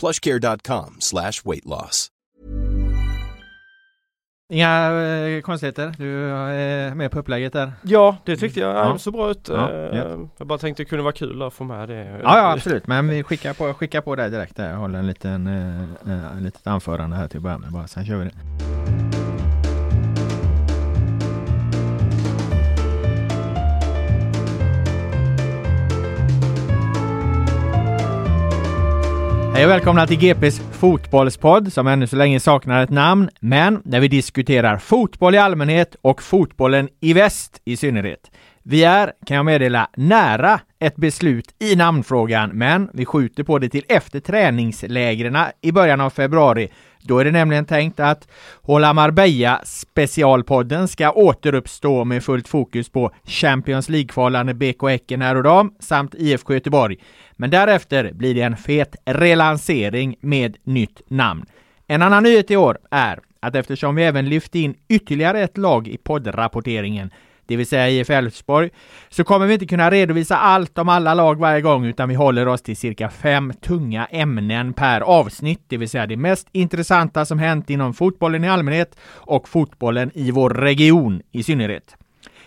plushcare.com slash weight loss. Inga eh, konstigheter? Du är med på upplägget där? Ja, det tyckte jag Ja. så bra ut. Ja, Eh, ja. Jag bara tänkte det kunde vara kul att få med det. Ja, ja absolut, men vi skickar på, skickar på dig direkt där. Jag håller en liten, eh, eh, en litet anförande här till att börja med bara, sen kör vi det. Hej och välkomna till GPs fotbollspodd som ännu så länge saknar ett namn, men där vi diskuterar fotboll i allmänhet och fotbollen i väst i synnerhet. Vi är, kan jag meddela, nära ett beslut i namnfrågan, men vi skjuter på det till efter träningslägren i början av februari. Då är det nämligen tänkt att Hålla Marbella specialpodden ska återuppstå med fullt fokus på Champions League-kvalande BK Häcken här och dam samt IFK Göteborg. Men därefter blir det en fet relansering med nytt namn. En annan nyhet i år är att eftersom vi även lyft in ytterligare ett lag i poddrapporteringen, det vill säga IF Elfsborg, så kommer vi inte kunna redovisa allt om alla lag varje gång, utan vi håller oss till cirka fem tunga ämnen per avsnitt, det vill säga det mest intressanta som hänt inom fotbollen i allmänhet och fotbollen i vår region i synnerhet.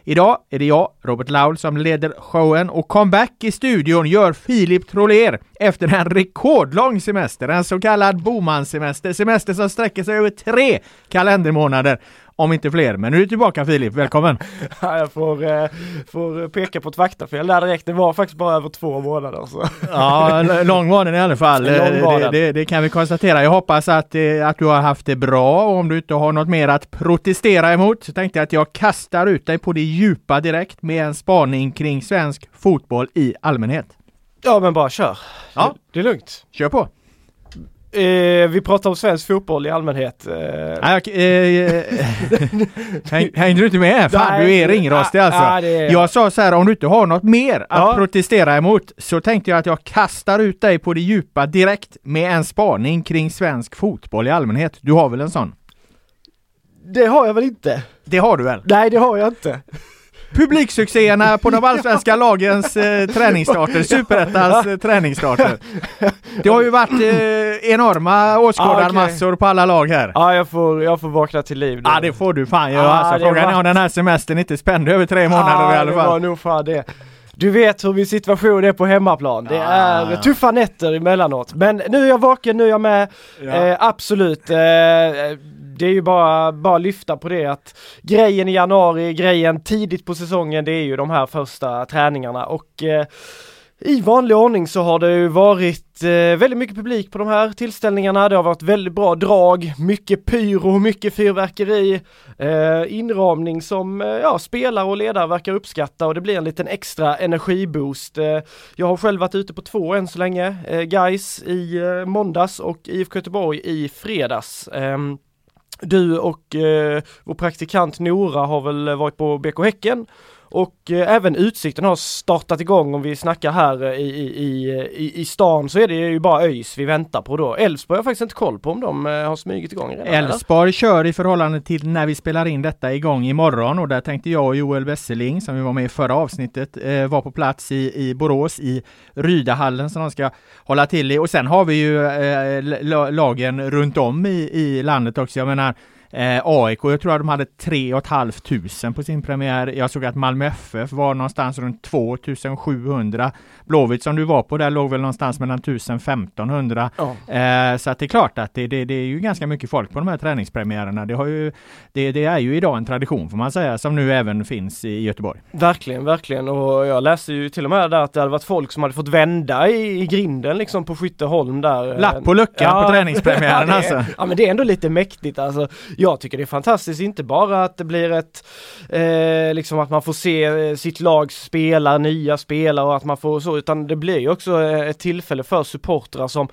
Idag är det jag, Robert Laul, som leder showen och comeback i studion gör Filip Troler efter en rekordlång semester, en så kallad Boman-semester, semester som sträcker sig över tre kalendermånader, om inte fler. Men nu är du tillbaka Filip, välkommen! Ja, jag får, eh, får peka på ett faktafel där direkt. Det var faktiskt bara över två månader. Så. Ja, lång var den i alla fall. Var Det, det, det kan vi konstatera. Jag hoppas att, eh, att du har haft det bra och om du inte har något mer att protestera emot så tänkte jag att jag kastar ut dig på det djupa direkt med en spaning kring svensk fotboll i allmänhet. Ja men bara kör. Ja. Det, det är lugnt. Kör på! Eh, vi pratar om svensk fotboll i allmänhet. Eh, Nej, jag, eh, häng, hängde du inte med? Fan, Nej, du är ringrostig ja, alltså. det är jag. sa så här, om du inte har något mer att Ja. protestera emot så tänkte jag att jag kastar ut dig på det djupa direkt med en spaning kring svensk fotboll i allmänhet. Du har väl en sån? det har jag väl inte? Det har du väl? Nej det har jag inte. Publiksuccéerna på de allsvenska lagens eh, träningsstarter, Superettans eh, träningsstarter. Det har ju varit eh, enorma åskådarmassor på alla lag här. Ja jag får, jag får vakna till liv. Ja det får du fan göra. Ja, alltså, det frågan var- är om den här semestern inte spände över tre månader i alla det var fall. nog fan det. Du vet hur min situation är på hemmaplan. Det Ah, är ja. tuffa nätter emellanåt. Men nu är jag vaken, nu är jag med. Ja. Eh, absolut. Eh, det är ju bara, bara lyfta på det att grejen i januari, grejen tidigt på säsongen, det är ju de här första träningarna och eh, i vanlig ordning så har det ju varit eh, väldigt mycket publik på de här tillställningarna. Det har varit väldigt bra drag, mycket pyro, mycket fyrverkeri, eh, inramning som eh, ja, spelare och ledare verkar uppskatta och det blir en liten extra energiboost. Eh, jag har själv varit ute på två än så länge, eh, guys i eh, måndags och IFK Göteborg i fredags. Ehm, du och eh, vår praktikant Nora har väl varit på BK Häcken och eh, även Utsikten har startat igång om vi snackar här eh, i, i, i, i stan så är det ju bara ÖIS vi väntar på då. Elfsborg har faktiskt inte koll på om de eh, har smugit igång redan. Elfsborg kör i förhållande till när vi spelar in detta igång imorgon och där tänkte jag och Joel Wesseling som vi var med i förra avsnittet eh, var på plats i, i Borås i Rydahallen som de ska hålla till i och sen har vi ju eh, lagen runt om i, i landet också. Jag menar Eh, AIK, jag tror att de hade 3 500 på sin premiär. Jag såg att Malmö FF var någonstans runt 2700. Blåvitt som du var på, där låg väl någonstans mellan 1000-1500. Ja. Eh, så att det är klart att det, det, det, är ju ganska mycket folk på de här träningspremiärerna. Det, har ju, det, det är ju idag en tradition får man säga, som nu även finns i Göteborg. Verkligen, verkligen. Och jag läste ju till och med där att det hade varit folk som hade fått vända i, i grinden liksom på Skytteholm där. Lapp på luckan ja, på träningspremiären ja, alltså. Ja men det är ändå lite mäktigt alltså jag tycker det är fantastiskt, inte bara att det blir ett, eh, liksom att man får se eh, sitt lag spela, nya spelare och att man får så, utan det blir ju också eh, ett tillfälle för supportrar som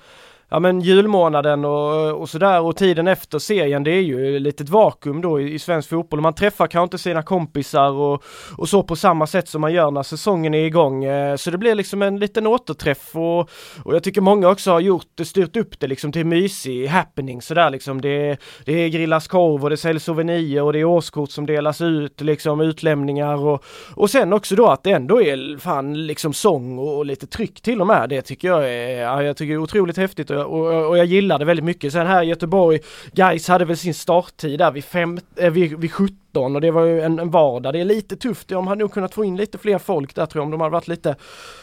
ja men julmånaden och, och sådär och tiden efter serien det är ju ett litet vakuum då i, i svensk fotboll. Man träffar kanske inte sina kompisar och, och så på samma sätt som man gör när säsongen är igång. Eh, så det blir liksom en liten återträff och, och jag tycker många också har gjort det, styrt upp det liksom till mysig happening sådär liksom. Det, det är grillas korv och det säljs souvenirer och det är årskort som delas ut liksom utlämningar och, och sen också då att det ändå är fan liksom sång och, och lite tryck till och med. Det tycker jag är, ja, jag tycker är otroligt häftigt och och, och jag gillade väldigt mycket. Sen här i Göteborg, guys hade väl sin starttid där vid, fem, eh, vid, vid 17 19 och det var ju en, en vardag. Det är lite tufft, de hade nog kunnat få in lite fler folk där tror jag om de hade varit lite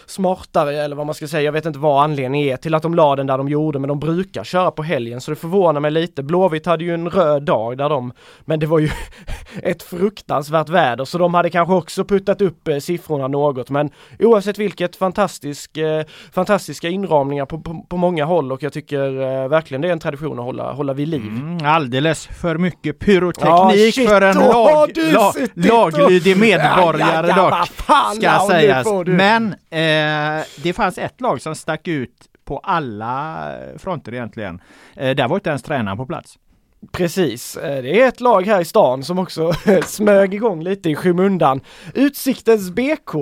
smartare eller vad man ska säga. Jag vet inte vad anledningen är till att de la den där de gjorde men de brukar köra på helgen så det förvånar mig lite. Blåvitt hade ju en röd dag där de, men det var ju ett fruktansvärt väder så de hade kanske också puttat upp eh, siffrorna något men oavsett vilket fantastisk, eh, fantastiska inramningar på, på, på, många håll och jag tycker eh, verkligen det är en tradition att hålla, hålla vid liv. Mm, alldeles för mycket pyroteknik ja, för en lag, lag, laglydig medborgare dock, ska sägas. Men eh, det fanns ett lag som stack ut på alla fronter egentligen. Eh, där var inte ens tränaren på plats. Precis, eh, det är ett lag här i stan som också smög igång lite i skymundan. Utsiktens BK,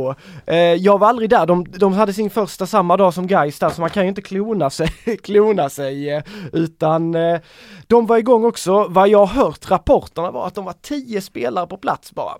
eh, jag var aldrig där, de, de hade sin första samma dag som Gais där så man kan ju inte klona sig, klona sig eh, utan de var igång också. Vad jag har hört rapporterna var att de var tio spelare på plats bara.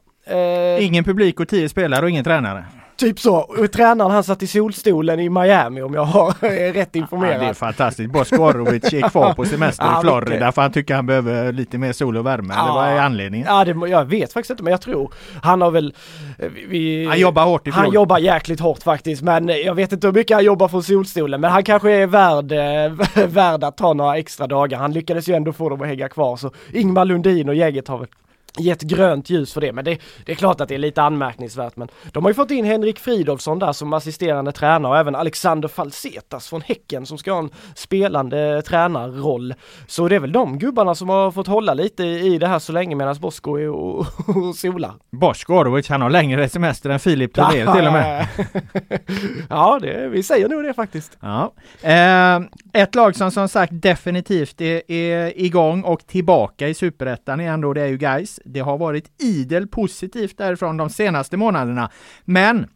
Ingen publik och tio spelare och ingen tränare. Typ så. Och tränaren han satt i solstolen i Miami om jag har rätt informerad. Ja, det är fantastiskt. Bosko Orovic är kvar på semester ja, i Florida mycket. för han tycker han behöver lite mer sol och värme. Ja. Eller vad är anledningen? Ja, det, jag vet faktiskt inte men jag tror han har väl... Eh, vi, han jobbar hårt i Han jobbar jäkligt hårt faktiskt men jag vet inte hur mycket han jobbar från solstolen men han kanske är värd, äh, värd att ta några extra dagar. Han lyckades ju ändå få dem att hänga kvar så Ingmar Lundin och gänget har väl gett grönt ljus för det, men det, det, är klart att det är lite anmärkningsvärt. Men de har ju fått in Henrik Fridolfsson där som assisterande tränare och även Alexander Falsetas från Häcken som ska ha en spelande tränarroll. Så det är väl de gubbarna som har fått hålla lite i det här så länge medan Bosko är och, och solar. Bosko Orovic, han har längre semester än Filip Thulén till och med. ja, det, vi säger nog det faktiskt. Ja. Eh, ett lag som som sagt definitivt är, är igång och tillbaka i superettan igen då, det är ju Gais. Det har varit idel positivt därifrån de senaste månaderna. Men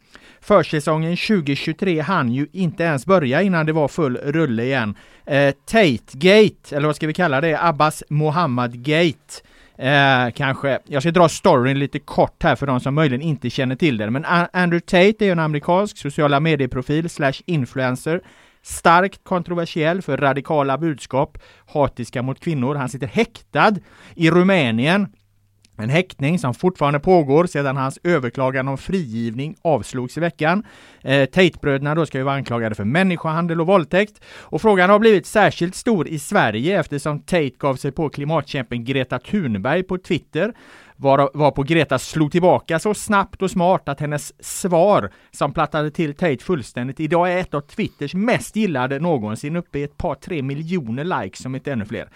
Försäsongen 2023 hann ju inte ens börja innan det var full rulle igen. Eh, Tate-gate, eller vad ska vi kalla det? Abbas Mohammad-gate. Eh, kanske. Jag ska dra storyn lite kort här för de som möjligen inte känner till den. Men Andrew Tate är en amerikansk sociala medieprofil slash influencer starkt kontroversiell för radikala budskap, hatiska mot kvinnor. Han sitter häktad i Rumänien en häktning som fortfarande pågår sedan hans överklagan om frigivning avslogs i veckan. Eh, Tate-bröderna då ska ju vara anklagade för människohandel och våldtäkt. Och frågan har blivit särskilt stor i Sverige eftersom Tate gav sig på klimatkämpen Greta Thunberg på Twitter var, var på Greta slog tillbaka så snabbt och smart att hennes svar som plattade till Tate fullständigt idag är ett av Twitters mest gillade någonsin uppe i ett par tre miljoner likes som inte ännu fler.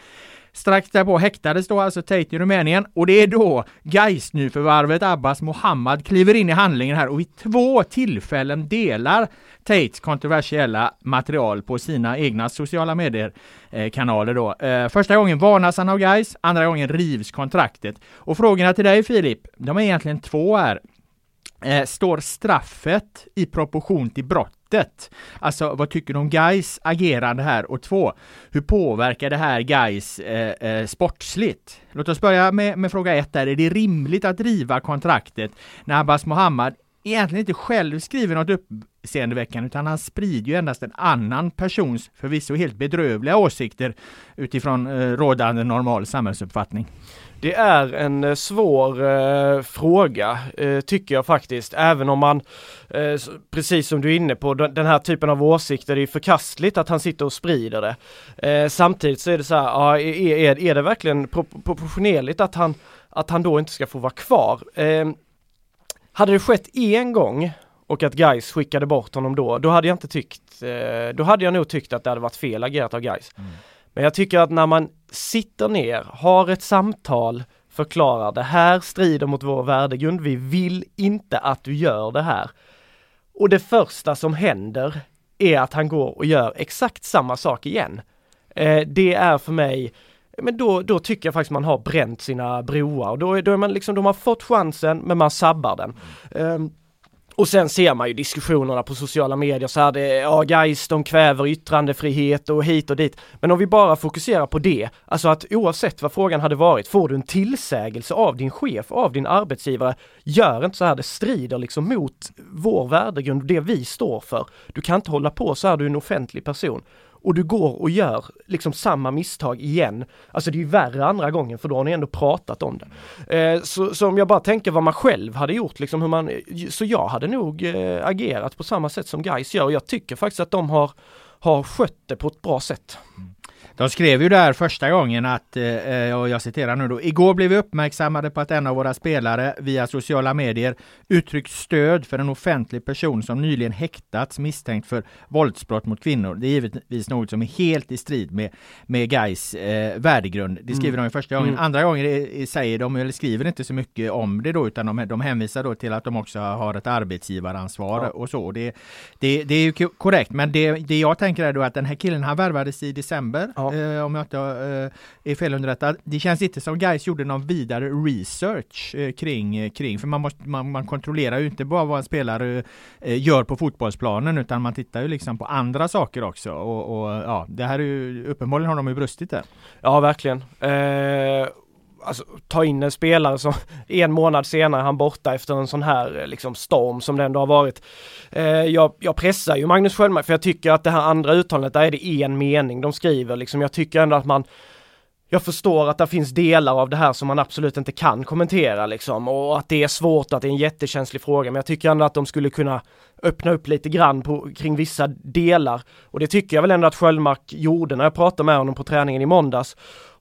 Strax därpå häktades då alltså Tate i Rumänien och det är då Gais nyförvärvet Abbas Mohammad kliver in i handlingen här och vid två tillfällen delar Tates kontroversiella material på sina egna sociala medier-kanaler. Eh, då. Eh, första gången varnas han av Gais, andra gången rivs kontraktet. Och frågorna till dig Filip, de är egentligen två här. Eh, står straffet i proportion till brottet? Alltså vad tycker du om Gais agerande här? Och två, hur påverkar det här Gais eh, eh, sportsligt? Låt oss börja med, med fråga ett där. Är det rimligt att driva kontraktet när Abbas Mohammad egentligen inte själv skriver något uppseendeväckande utan han sprider ju endast en annan persons förvisso helt bedrövliga åsikter utifrån eh, rådande normal samhällsuppfattning. Det är en eh, svår eh, fråga, eh, tycker jag faktiskt, även om man, eh, precis som du är inne på, den här typen av åsikter, det är förkastligt att han sitter och sprider det. Eh, samtidigt så är det så här, ja, är, är, är det verkligen proportionerligt att han, att han då inte ska få vara kvar? Eh, hade det skett en gång och att Guys skickade bort honom då, då hade jag inte tyckt, då hade jag nog tyckt att det hade varit fel agerat av Guys. Mm. Men jag tycker att när man sitter ner, har ett samtal, förklarar det här strider mot vår värdegrund, vi vill inte att du gör det här. Och det första som händer är att han går och gör exakt samma sak igen. Eh, det är för mig men då, då tycker jag faktiskt man har bränt sina broar och då, då är man liksom, de har fått chansen men man sabbar den. Um, och sen ser man ju diskussionerna på sociala medier så här, det, ja guys, de kväver yttrandefrihet och hit och dit. Men om vi bara fokuserar på det, alltså att oavsett vad frågan hade varit, får du en tillsägelse av din chef, av din arbetsgivare, gör inte så här, det strider liksom mot vår värdegrund, det vi står för. Du kan inte hålla på så här, du är en offentlig person och du går och gör liksom samma misstag igen. Alltså det är ju värre andra gången för då har ni ändå pratat om det. Eh, så, så, om jag bara tänker vad man själv hade gjort, liksom hur man, så jag hade nog eh, agerat på samma sätt som guys gör och jag tycker faktiskt att de har, har skött det på ett bra sätt. Mm. De skrev ju där första gången att, eh, och jag citerar nu då, igår blev vi uppmärksammade på att en av våra spelare via sociala medier uttryckt stöd för en offentlig person som nyligen häktats misstänkt för våldsbrott mot kvinnor. Det är givetvis något som är helt i strid med, med Gais eh, värdegrund. Det skriver mm. de första gången. Mm. Andra gången säger de, eller skriver inte så mycket om det då, utan de, de hänvisar då till att de också har ett arbetsgivaransvar ja. och så. Det, det, det är ju korrekt, men det, det jag tänker är då att den här killen, han värvades i december. Ja eh, om jag inte eh, är felunderrättad. Det känns inte som Guys gjorde någon vidare research eh, kring, eh, kring, för man, måste, man, man kontrollerar ju inte bara vad en spelare eh, gör på fotbollsplanen, utan man tittar ju liksom på andra saker också. Och, och ja, det här är ju, uppenbarligen har de ju brustit där. Ja, verkligen. Alltså, ta in en spelare som en månad senare han borta efter en sån här eh, liksom storm som det ändå har varit. Eh, jag, jag pressar ju Magnus Sköldmark för jag tycker att det här andra uttalandet, där är det en mening de skriver liksom. Jag tycker ändå att man jag förstår att det finns delar av det här som man absolut inte kan kommentera liksom och att det är svårt att det är en jättekänslig fråga men jag tycker ändå att de skulle kunna öppna upp lite grann på, kring vissa delar och det tycker jag väl ändå att Sköldmark gjorde när jag pratade med honom på träningen i måndags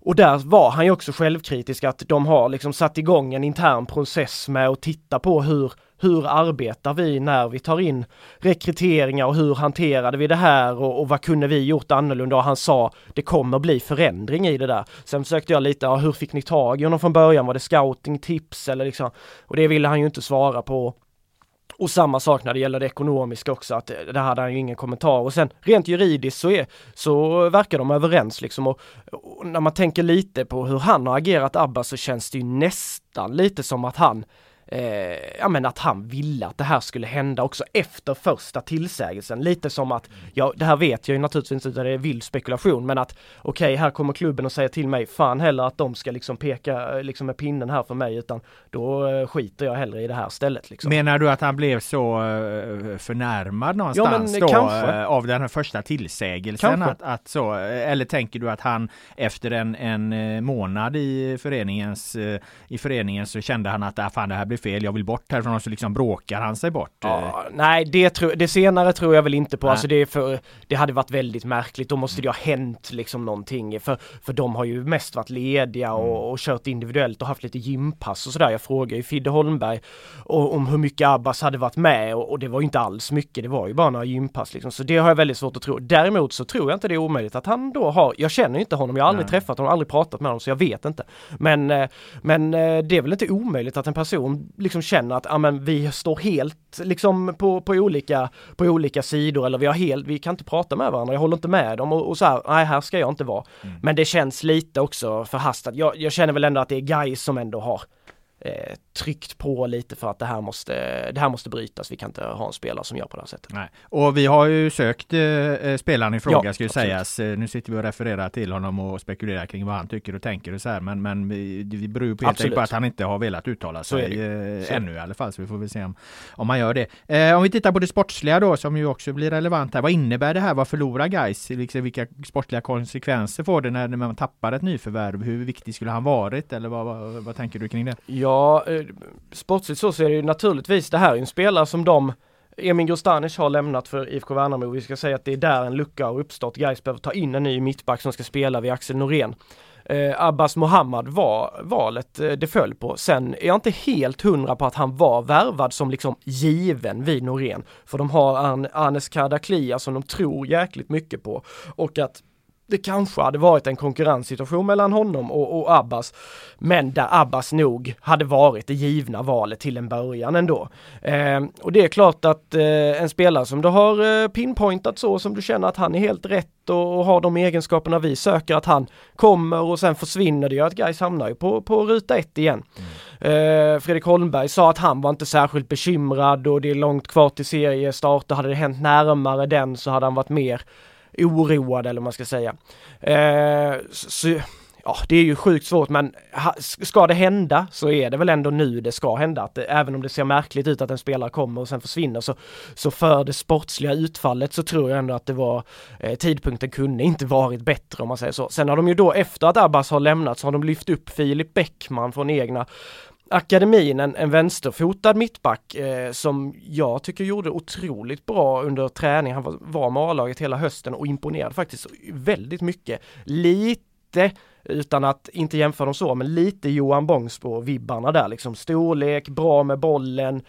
och där var han ju också självkritisk att de har liksom satt igång en intern process med att titta på hur, hur arbetar vi när vi tar in rekryteringar och hur hanterade vi det här och, och vad kunde vi gjort annorlunda? Och han sa det kommer bli förändring i det där. Sen försökte jag lite, ja, hur fick ni tag i honom från början? Var det scouting, tips eller liksom? Och det ville han ju inte svara på. Och samma sak när det gäller det ekonomiska också, att eh, det hade han ju ingen kommentar. Och sen rent juridiskt så, är, så verkar de överens liksom. Och, och när man tänker lite på hur han har agerat Abba så känns det ju nästan lite som att han eh, ja men att han ville att det här skulle hända också efter första tillsägelsen. Lite som att, ja det här vet jag ju naturligtvis inte, det är vild spekulation, men att okej, okay, här kommer klubben och säger till mig, fan heller att de ska liksom peka liksom med pinnen här för mig, utan då eh, skiter jag hellre i det här stället. Liksom. Menar du att han blev så eh, förnärmad någonstans ja, då kanske. Eh, av den här första tillsägelsen? Att, att, så, eller tänker du att han efter en, en månad i föreningens, i föreningen så kände han att ah, fan det här blir fel, jag vill bort härifrån och så liksom bråkar han sig bort. Ja, nej, det, tro, det senare tror jag väl inte på. Alltså det, är för, det hade varit väldigt märkligt. Då måste det ha hänt liksom någonting. För, för de har ju mest varit lediga och, mm. och kört individuellt och haft lite gympass och sådär. Jag frågade ju Fidde Holmberg och, om hur mycket Abbas hade varit med och, och, det var inte alls mycket. Det var ju bara några gympass liksom. Så det har jag väldigt svårt att tro. Däremot så tror jag inte det är omöjligt att han då har, jag känner inte honom, jag har aldrig nej. träffat honom, aldrig pratat med honom så jag vet inte. Men, eh, men eh, det är väl inte omöjligt att en person liksom känner att, ja men vi står helt liksom på, på olika, på olika sidor eller vi har helt, vi kan inte prata med varandra, jag håller inte med dem och, och så här, nej här ska jag inte vara. Mm. Men det känns lite också förhastat. Jag, jag känner väl ändå att det är guys som ändå har eh, tryckt på lite för att det här måste, det här måste brytas. Vi kan inte ha en spelare som gör på det här sättet. Nej. Och vi har ju sökt eh, spelaren i fråga Ja, ska ju absolut. sägas. Eh, Nu sitter vi och refererar till honom och spekulerar kring vad han tycker och tänker och så här. Men, men vi, vi beror ju på på att han inte har velat uttala sig eh, ännu i alla fall. Så vi får väl se om, om han gör det. Eh, om vi tittar på det sportsliga då som ju också blir relevant här. Vad innebär det här? Vad förlorar guys? Liksom, vilka sportsliga konsekvenser får det när när man tappar ett nyförvärv? Hur viktig skulle han varit? Eller vad, vad, vad tänker du kring det? Ja, sportsligt så, så är det ju naturligtvis, det här är ju en spelare som de Emin Grostanic har lämnat för IFK Värnamo. Vi ska säga att det är där en lucka har uppstått. Gais behöver ta in en ny mittback som ska spela vid Axel Norén. Eh, Abbas Mohammad var valet eh, det föll på. Sen är jag inte helt hundra på att han var värvad som liksom given vid Norén. För de har An- Anes Kardaklia som de tror jäkligt mycket på. Och att det kanske hade varit en konkurrenssituation mellan honom och, och Abbas. Men där Abbas nog hade varit det givna valet till en början ändå. Eh, och det är klart att eh, en spelare som du har eh, pinpointat så, som du känner att han är helt rätt och, och har de egenskaperna vi söker, att han kommer och sen försvinner det ju att Gais hamnar ju på, på ruta ett igen. Eh, Fredrik Holmberg sa att han var inte särskilt bekymrad och det är långt kvar till seriestart och hade det hänt närmare den så hade han varit mer oroad eller vad man ska säga. Eh, så, ja, det är ju sjukt svårt men ha, ska det hända så är det väl ändå nu det ska hända. Att eh, även om det ser märkligt ut att en spelare kommer och sen försvinner så, så för det sportsliga utfallet så tror jag ändå att det var eh, tidpunkten kunde inte varit bättre om man säger så. Sen har de ju då efter att Abbas har lämnat så har de lyft upp Filip Bäckman från egna akademin, en, en vänsterfotad mittback eh, som jag tycker gjorde otroligt bra under träning. Han var, var med A-laget hela hösten och imponerade faktiskt väldigt mycket. Lite utan att inte jämföra dem så, men lite Johan Bångsbo-vibbarna där liksom. Storlek, bra med bollen,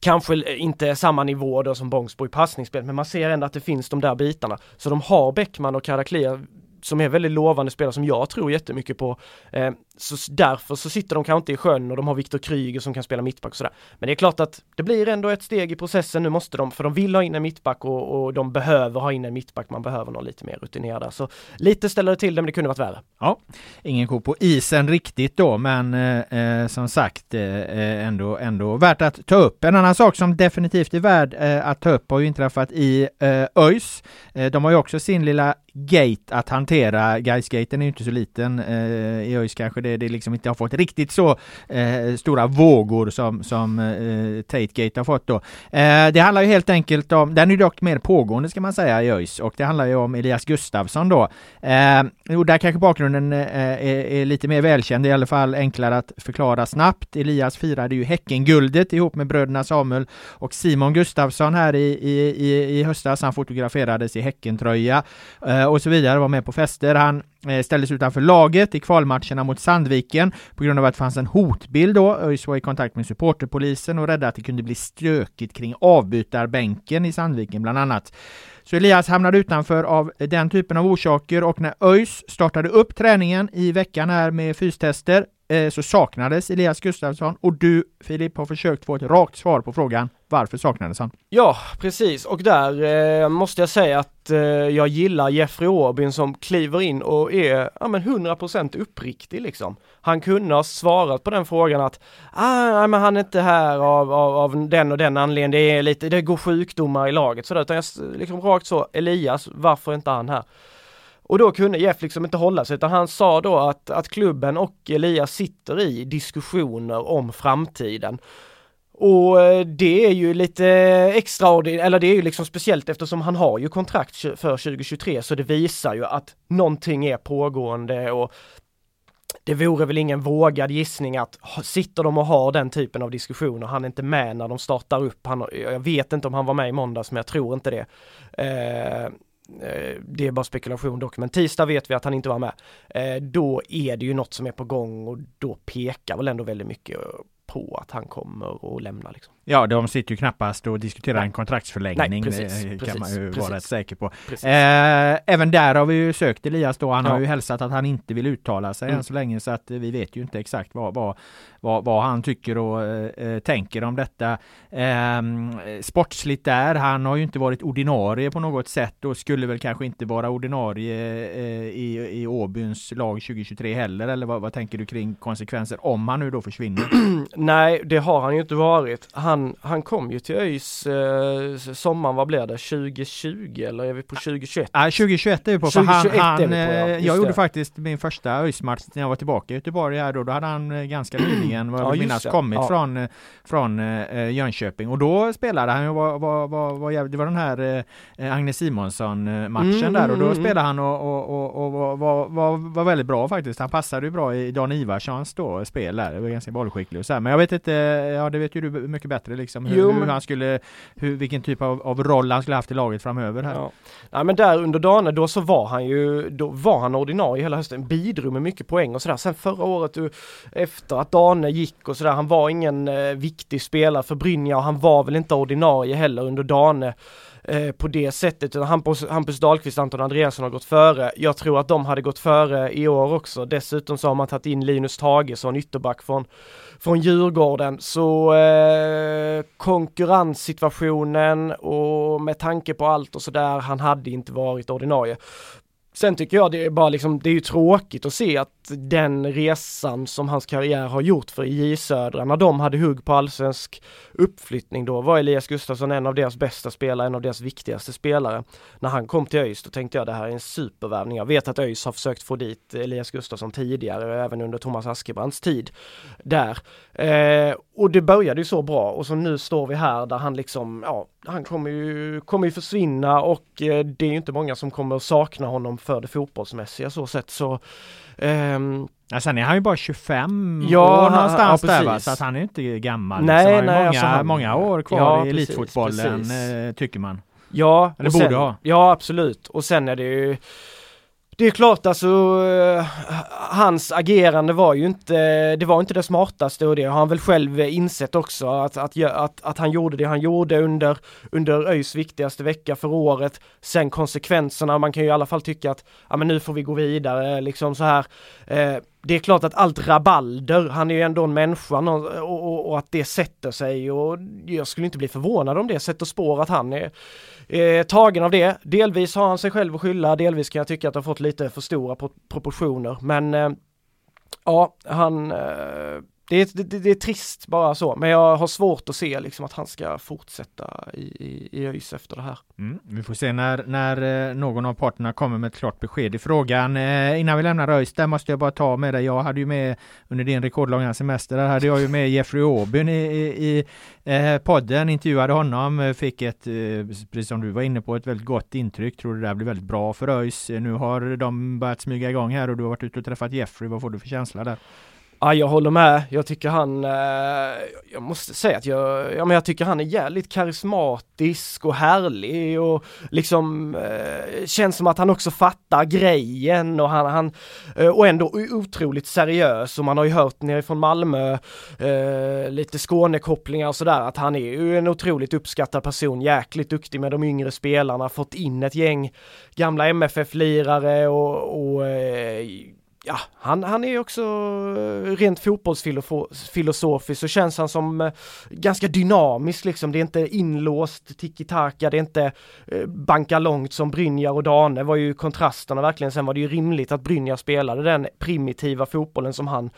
Kanske inte samma nivå då som Bångsbo i passningsspel, men man ser ändå att det finns de där bitarna. Så de har Bäckman och Karaklia som är väldigt lovande spelare som jag tror jättemycket på. Eh, så därför så sitter de kanske inte i sjön och de har Viktor Kryger som kan spela mittback och sådär. Men det är klart att det blir ändå ett steg i processen. Nu måste de, för de vill ha in en mittback och, och de behöver ha in en mittback. Man behöver någon lite mer rutinerad. Så lite ställer det till det, men det kunde varit värre. Ja, ingen ko på isen riktigt då, men eh, eh, som sagt eh, eh, ändå, ändå värt att ta upp. En annan sak som definitivt är värd eh, att ta upp har ju inträffat i eh, ÖIS. Eh, de har ju också sin lilla gate att hantera. Gaisgaten är ju inte så liten eh, i ÖIS kanske det, det liksom inte har fått riktigt så eh, stora vågor som, som eh, Tategate har fått då. Eh, det handlar ju helt enkelt om, den är ju dock mer pågående ska man säga i ÖIS och det handlar ju om Elias Gustafsson då. Eh, och där kanske bakgrunden eh, är, är lite mer välkänd, i alla fall enklare att förklara snabbt. Elias firade ju Häckenguldet ihop med bröderna Samuel och Simon Gustafsson här i, i, i, i höstas. Han fotograferades i Häckentröja eh, och så vidare, var med på fester. Han Eh, ställdes utanför laget i kvalmatcherna mot Sandviken på grund av att det fanns en hotbild då. ÖIS var i kontakt med supporterpolisen och rädda att det kunde bli stökigt kring avbytarbänken i Sandviken bland annat. Så Elias hamnade utanför av den typen av orsaker och när ÖIS startade upp träningen i veckan här med fystester eh, så saknades Elias Gustafsson och du Filip har försökt få ett rakt svar på frågan varför saknades han? Ja, precis. Och där eh, måste jag säga att eh, jag gillar Jeffrey Åbyn som kliver in och är ja, men 100% uppriktig liksom. Han kunde ha svarat på den frågan att ah, nej, men han är inte här av, av, av den och den anledningen, det är lite, det går sjukdomar i laget sådär, utan jag liksom rakt så, Elias, varför är inte han här? Och då kunde Jeff liksom inte hålla sig utan han sa då att, att klubben och Elias sitter i diskussioner om framtiden. Och eh, det är ju lite extraordinärt, eller det är ju liksom speciellt eftersom han har ju kontrakt för 2023 så det visar ju att någonting är pågående och det vore väl ingen vågad gissning att sitter de och har den typen av diskussioner, han är inte med när de startar upp, han, jag vet inte om han var med i måndags men jag tror inte det. Eh, Eh, det är bara spekulation dock, men tisdag vet vi att han inte var med. Eh, då är det ju något som är på gång och då pekar väl ändå väldigt mycket på att han kommer att lämna. Liksom. Ja, de sitter ju knappast och diskuterar Nej. en kontraktsförlängning. Nej, precis, det kan precis, man ju precis. vara rätt säker på. Eh, även där har vi ju sökt Elias då. Han har Ja. ju hälsat att han inte vill uttala sig Mm. än så länge så att eh, vi vet ju inte exakt vad, vad, vad, vad han tycker och eh, eh, tänker om detta. Eh, sportsligt där, han har ju inte varit ordinarie på något sätt och skulle väl kanske inte vara ordinarie eh, i, i Åbyns lag 2023 heller eller vad, vad tänker du kring konsekvenser om han nu då försvinner? Nej, det har han ju inte varit. Han, han kom ju till ÖIS eh, sommaren, vad blir det, 2020 eller är vi på 2021? Nej, 2021 är vi på. För han, 2021 är han, vi på, ja. eh, Just jag gjorde det. faktiskt min första ÖIS-match när jag var tillbaka i Göteborg här då. Då hade han eh, ganska nyligen, vad Ja, jag vill minnas, det. kommit Ja. från, eh, från eh, Jönköping. Och då spelade han ju, var, var, var, var, det var den här eh, Agnes Simonsson-matchen Mm, där och då mm, mm. spelade han och, och, och, och var, var, var, var väldigt bra faktiskt. Han passade ju bra i Dan Ivarssons då spel där. Det var ganska bollskicklig och så här. Men jag vet inte, ja det vet ju du mycket bättre liksom. Hur, Jo, hur han skulle, hur, vilken typ av, av roll han skulle haft i laget framöver här. Ja. Nej men där under Dane, då så var han ju, då var han ordinarie hela hösten, bidrog med mycket poäng och sådär. Sen förra året, efter att Dane gick och sådär, han var ingen eh, viktig spelare för Brynja och han var väl inte ordinarie heller under Dane eh, på det sättet. Hampus, Hampus Dahlqvist och Anton Andreasson har gått före. Jag tror att de hade gått före i år också. Dessutom så har man tagit in Linus Tagesson, ytterback från från Djurgården så eh, konkurrenssituationen och med tanke på allt och sådär, han hade inte varit ordinarie. Sen tycker jag det är bara liksom, det är ju tråkigt att se att den resan som hans karriär har gjort för J Södra, när de hade hugg på allsvensk uppflyttning då var Elias Gustafsson en av deras bästa spelare, en av deras viktigaste spelare. När han kom till ÖIS då tänkte jag det här är en supervärvning. Jag vet att ÖIS har försökt få dit Elias Gustafsson tidigare, även under Thomas Askebrands tid där. Eh, och det började ju så bra och så nu står vi här där han liksom, ja, han kommer ju, kommer ju försvinna och eh, det är ju inte många som kommer sakna honom för det fotbollsmässiga så sett så ehm, Ja, sen är han ju bara 25 Ja, år han- någonstans ja, där va? Så att han är inte gammal. Nej, liksom. Han har nej, många, alltså han- många år kvar Ja, i elitfotbollen precis. eh, tycker man. Ja, Eller borde sen, ha. Ja, absolut. Och sen är det ju det är klart alltså, eh, hans agerande var ju inte, det var inte det smartaste och det har han väl själv insett också att, att, att, att han gjorde det han gjorde under, under ÖIS viktigaste vecka för året. Sen konsekvenserna, man kan ju i alla fall tycka att, ja men nu får vi gå vidare liksom så här. Eh, det är klart att allt rabalder, han är ju ändå en människa och, och, och att det sätter sig och jag skulle inte bli förvånad om det sätter spår att han är eh, tagen av det. Delvis har han sig själv att skylla, delvis kan jag tycka att det har fått lite för stora proportioner. Men eh, ja, han, eh, det, är, det, det är trist bara så, men jag har svårt att se liksom att han ska fortsätta i, i, i ÖIS efter det här. Mm. Vi får se när, när eh, någon av parterna kommer med ett klart besked i frågan. Eh, innan vi lämnar ÖIS, där måste jag bara ta med dig. Jag hade ju med under din rekordlånga semester, där hade jag ju med Jeffrey Aubyn i, i, i eh, podden, intervjuade honom, eh, fick ett, eh, precis som du var inne på, ett väldigt gott intryck. Tror det där blir väldigt bra för ÖIS. Eh, nu har de börjat smyga igång här och du har varit ute och träffat Jeffrey. Vad får du för känsla där? Ja, jag håller med. Jag tycker han, eh, jag måste säga att jag, ja men jag tycker han är jävligt karismatisk och härlig och liksom eh, känns som att han också fattar grejen och han, han eh, och ändå otroligt seriös och man har ju hört nerifrån Malmö eh, lite Skånekopplingar och sådär att han är ju en otroligt uppskattad person, jäkligt duktig med de yngre spelarna, fått in ett gäng gamla MFF-lirare och, och eh, ja, han, han är också eh, rent fotbollsfilosofiskt så känns han som eh, ganska dynamisk liksom. Det är inte inlåst tiki-taka, det är inte eh, banka långt som Brynjar och Dane var ju kontrasterna verkligen. Sen var det ju rimligt att Brynjar spelade den primitiva fotbollen som han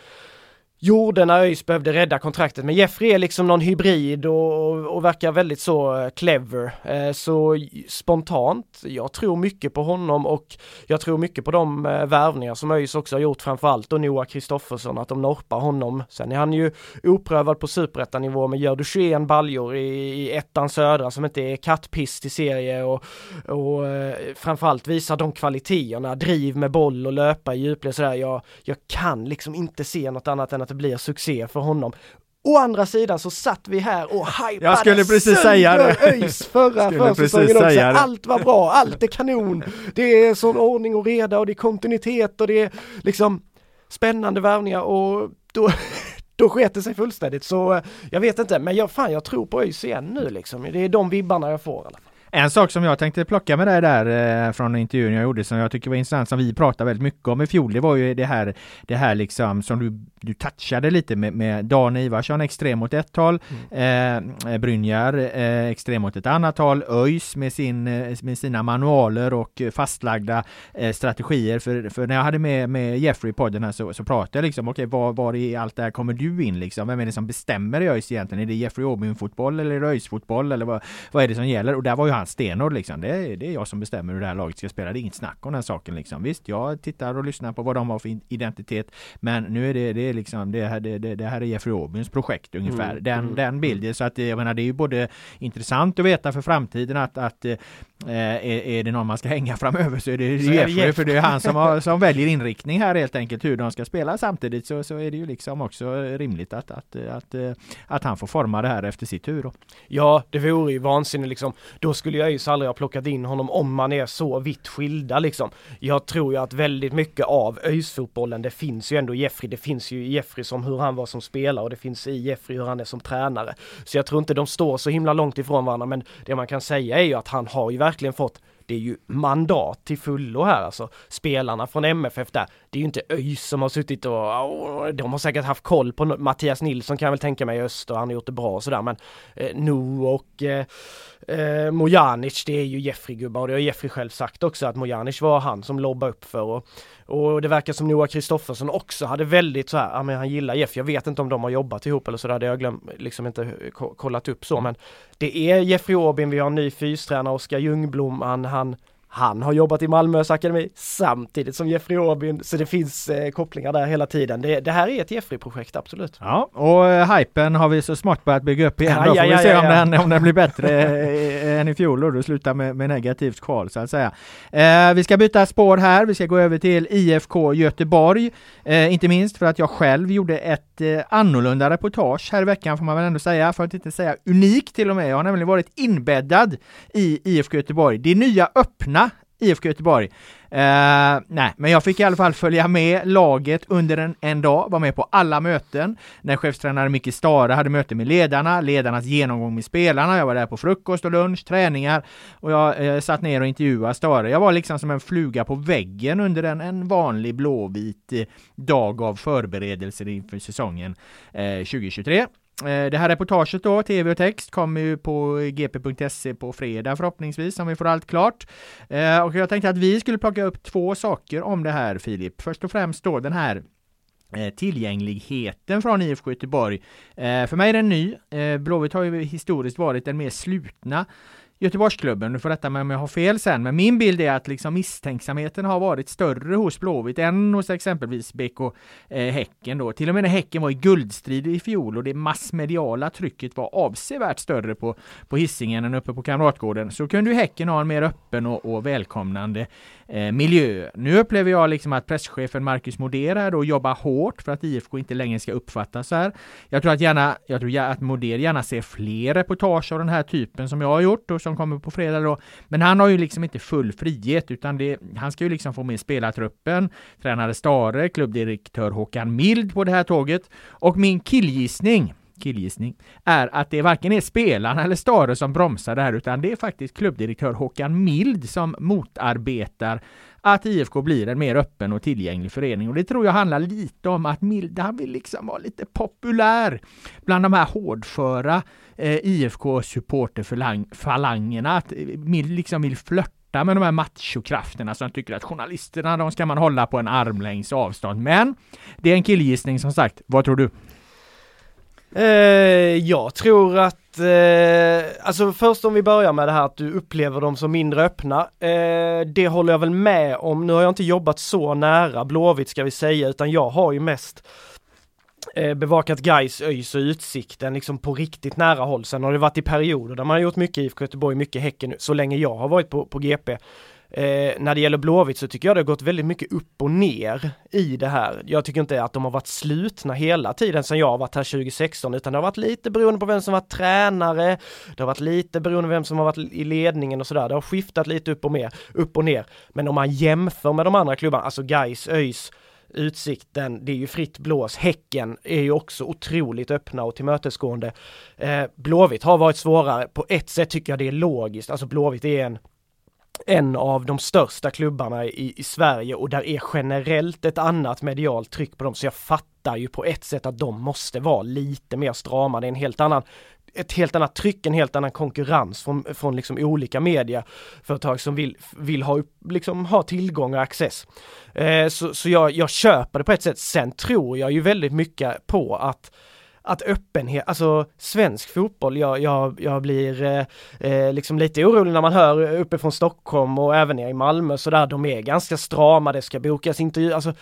gjorde när ÖIS behövde rädda kontraktet. Men Jeffrey är liksom någon hybrid och, och, och verkar väldigt så eh, clever. Eh, så spontant, jag tror mycket på honom och jag tror mycket på de eh, värvningar som ÖIS också har gjort framförallt och Noah Kristoffersson, att de norpar honom. Sen är han ju oprövad på superettanivå men gör du 21 baljor i, i ettan södra som inte är kattpiss i serie och, och eh, framförallt visar de kvaliteterna, driv med boll och löpa i djupled sådär. Jag, jag kan liksom inte se något annat än att det blir succé för honom. Å andra sidan så satt vi här och hypade Jag skulle precis säga det. sönder ÖIS förra försäsongen också. Allt var bra, allt är kanon. Det är sån ordning och reda och det är kontinuitet och det är liksom spännande värvningar och då, då sket det sig fullständigt. Så eh, jag vet inte, men jag, fan jag tror på ÖIS igen nu liksom. Det är de vibbarna jag får i alla fall. En sak som jag tänkte plocka med dig där eh, från intervjun jag gjorde som jag tycker var intressant som vi pratade väldigt mycket om i fjol. Det var ju det här, det här liksom som du, du touchade lite med, med Dan Ivarsson extrem åt ett håll, mm. eh, Brynjar eh, extrem åt ett annat håll, ÖIS med, sin, eh, med sina manualer och fastlagda eh, strategier. För, för när jag hade med, med Jeffrey i podden här så, så pratade jag liksom, okej okay, var, var i allt det här kommer du in liksom? Vem är det som bestämmer i ÖIS egentligen? Är det Jeffrey Aubyn fotboll eller ÖIS fotboll eller vad, vad är det som gäller? Och där var ju han stenhård liksom. Det är, det är jag som bestämmer hur det här laget ska spela. Det är inget snack om den saken liksom. Visst, jag tittar och lyssnar på vad de har för identitet. Men nu är det, det är liksom, det här, det, det här är Jeffrey Aubyns projekt ungefär. Mm, den, mm, den mm. bilden. Så att jag menar, det är ju både intressant att veta för framtiden att, att eh, är, är, det någon man ska hänga framöver så är det Jeffrey. För det är han som, har, som väljer inriktning här helt enkelt hur de ska spela. Samtidigt så, så är det ju liksom också rimligt att, att, att, att, att han får forma det här efter sitt huvud. Ja, det vore ju vansinnigt liksom. Då skulle jag ju aldrig ha plockat in honom om man är så vitt skilda liksom. Jag tror ju att väldigt mycket av ÖIS-fotbollen, det finns ju ändå i Jeffrey, det finns ju i Jeffrey som hur han var som spelare och det finns i Jeffrey hur han är som tränare. Så jag tror inte de står så himla långt ifrån varandra men det man kan säga är ju att han har ju verkligen fått det är ju mandat till fullo här alltså. Spelarna från MFF där, det är ju inte ÖIS som har suttit och, de har säkert haft koll på Mattias Nilsson kan jag väl tänka mig i öst och han har gjort det bra och sådär men eh, No och eh, eh, Mojanic, det är ju Jeffrey-gubbar och det har Jeffrey själv sagt också att Mojanic var han som lobbade upp för och, och det verkar som Noah Kristoffersson också hade väldigt så här, ja men han gillar Jeff, jag vet inte om de har jobbat ihop eller sådär, det har jag glömt, liksom inte kollat upp så men det är Jeffrey Åbin, vi har en ny fystränare, Oskar Ljungblom, han, han han har jobbat i Malmös akademi samtidigt som Jeffrey Aubin, så det finns eh, kopplingar där hela tiden. Det, det här är ett Jeffrey-projekt, absolut. Ja, och eh, hypen har vi så smart börjat bygga upp igen. Ja, Då får ja, vi se om, Den, om den blir bättre eh, än i fjol och du slutar med, med negativt kval så att säga. Eh, vi ska byta spår här. Vi ska gå över till IFK Göteborg. Eh, inte minst för att jag själv gjorde ett eh, annorlunda reportage här i veckan får man väl ändå säga, för att inte säga unikt till och med. Jag har nämligen varit inbäddad i IFK Göteborg. Det nya öppna IFK Göteborg. Uh, nej, men jag fick i alla fall följa med laget under en, en dag, var med på alla möten. När chefstränare Micke Stara hade möte med ledarna, ledarnas genomgång med spelarna. Jag var där på frukost och lunch, träningar och jag eh, satt ner och intervjuade Stara. Jag var liksom som en fluga på väggen under en, en vanlig blåvit eh, dag av förberedelser inför säsongen eh, 2023. Eh, det här reportaget då, tv och text, kommer ju på gp.se på fredag förhoppningsvis, om vi får allt klart. Eh, och jag tänkte att vi skulle plocka upp två saker om det här Filip. Först och främst då den här eh, tillgängligheten från IFK Göteborg. För mig är den ny. Blåvitt har ju historiskt varit den mer slutna Göteborgsklubben, du får rätta mig om jag har fel sen, men min bild är att liksom misstänksamheten har varit större hos Blåvitt än hos exempelvis BK eh, Häcken då. Till och med när Häcken var i guldstrid i fjol och det massmediala trycket var avsevärt större på, på hissingen än uppe på Kamratgården så kunde ju Häcken ha en mer öppen och, och välkomnande eh, miljö. Nu upplever jag liksom att presschefen Marcus Modera då jobbar hårt för att IFK inte längre ska uppfattas så här. Jag tror att gärna, jag tror att Moder gärna ser fler reportage av den här typen som jag har gjort och som kommer på fredag då. Men han har ju liksom inte full frihet utan det, han ska ju liksom få med spelartruppen, tränare Stare, klubbdirektör Håkan Mild på det här tåget och min killgissning killgissning, är att det varken är spelarna eller Stare som bromsar det här utan det är faktiskt klubbdirektör Håkan Mild som motarbetar att IFK blir en mer öppen och tillgänglig förening och det tror jag handlar lite om att Mild, han vill liksom vara lite populär bland de här hårdföra eh, IFK-supporterfalangerna, att eh, Mild liksom vill flörta med de här machokrafterna som tycker att journalisterna, de ska man hålla på en armlängds avstånd. Men det är en killgissning som sagt. Vad tror du? Eh, jag tror att, eh, alltså först om vi börjar med det här att du upplever dem som mindre öppna. Eh, det håller jag väl med om. Nu har jag inte jobbat så nära Blåvitt ska vi säga, utan jag har ju mest eh, bevakat Gais, ÖIS och Utsikten liksom på riktigt nära håll. Sen har det varit i perioder där man har gjort mycket IFK Göteborg, mycket Häcken, så länge jag har varit på, på GP. Eh, när det gäller Blåvitt så tycker jag det har gått väldigt mycket upp och ner i det här. Jag tycker inte att de har varit slutna hela tiden sedan jag har varit här 2016 utan det har varit lite beroende på vem som var tränare. Det har varit lite beroende på vem som har varit i ledningen och sådär. Det har skiftat lite upp och, mer, upp och ner. Men om man jämför med de andra klubbarna, alltså Gais, ÖIS, Utsikten, det är ju fritt blås. Häcken är ju också otroligt öppna och tillmötesgående. Eh, Blåvitt har varit svårare. På ett sätt tycker jag det är logiskt. Alltså Blåvitt är en en av de största klubbarna i, i Sverige och där är generellt ett annat medialt tryck på dem. Så jag fattar ju på ett sätt att de måste vara lite mer strama. Det är en helt annan ett helt annat tryck, en helt annan konkurrens från, från liksom olika medieföretag som vill, vill ha, liksom, ha tillgång och access. Eh, så så jag, jag köper det på ett sätt. Sen tror jag ju väldigt mycket på att att öppenhet, alltså svensk fotboll, jag, jag, jag blir eh, eh liksom lite orolig när man hör uppifrån Stockholm och även nere i Malmö så där, de är ganska strama, det ska bokas intervjuer, alltså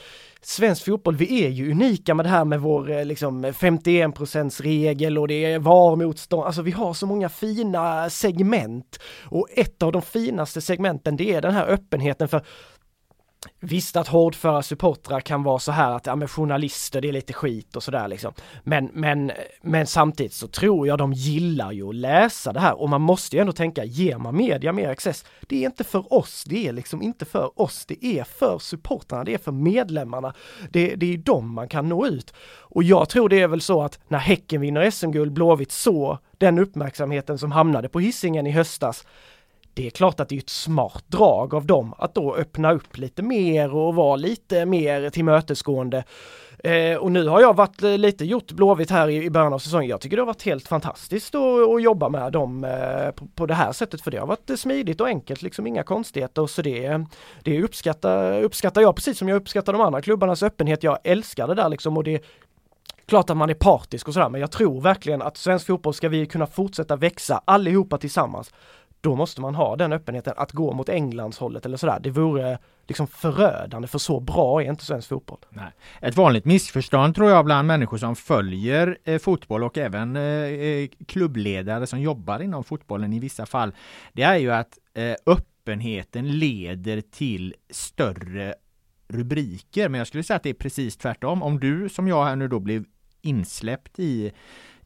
svensk fotboll, vi är ju unika med det här med vår eh, liksom 51% regel och det är VAR-motstånd, alltså vi har så många fina segment och ett av de finaste segmenten det är den här öppenheten för Visst att hårdföra supportrar kan vara så här att, ja men journalister det är lite skit och sådär liksom. Men, men, men samtidigt så tror jag de gillar ju att läsa det här och man måste ju ändå tänka, ger man media mer access? Det är inte för oss, det är liksom inte för oss, det är för supportrarna, det är för medlemmarna. Det, det är dem man kan nå ut. Och jag tror det är väl så att när Häcken vinner SM-guld, Blåvitt så den uppmärksamheten som hamnade på hissingen i höstas, det är klart att det är ett smart drag av dem att då öppna upp lite mer och vara lite mer tillmötesgående. Eh, och nu har jag varit eh, lite gjort Blåvitt här i, i början av säsongen. Jag tycker det har varit helt fantastiskt att, att jobba med dem eh, på, på, det här sättet för det har varit eh, smidigt och enkelt, liksom inga konstigheter. Så det, det uppskattar, uppskattar jag precis som jag uppskattar de andra klubbarnas öppenhet. Jag älskar det där liksom och det klart att man är partisk och sådär men jag tror verkligen att svensk fotboll ska vi kunna fortsätta växa allihopa tillsammans då måste man ha den öppenheten att gå mot Englands hållet eller sådär. Det vore liksom förödande för så bra är inte svensk fotboll. Nej. Ett vanligt missförstånd tror jag bland människor som följer eh, fotboll och även eh, eh, klubbledare som jobbar inom fotbollen i vissa fall. Det är ju att eh, öppenheten leder till större rubriker. Men jag skulle säga att det är precis tvärtom. Om du som jag här nu då blev insläppt i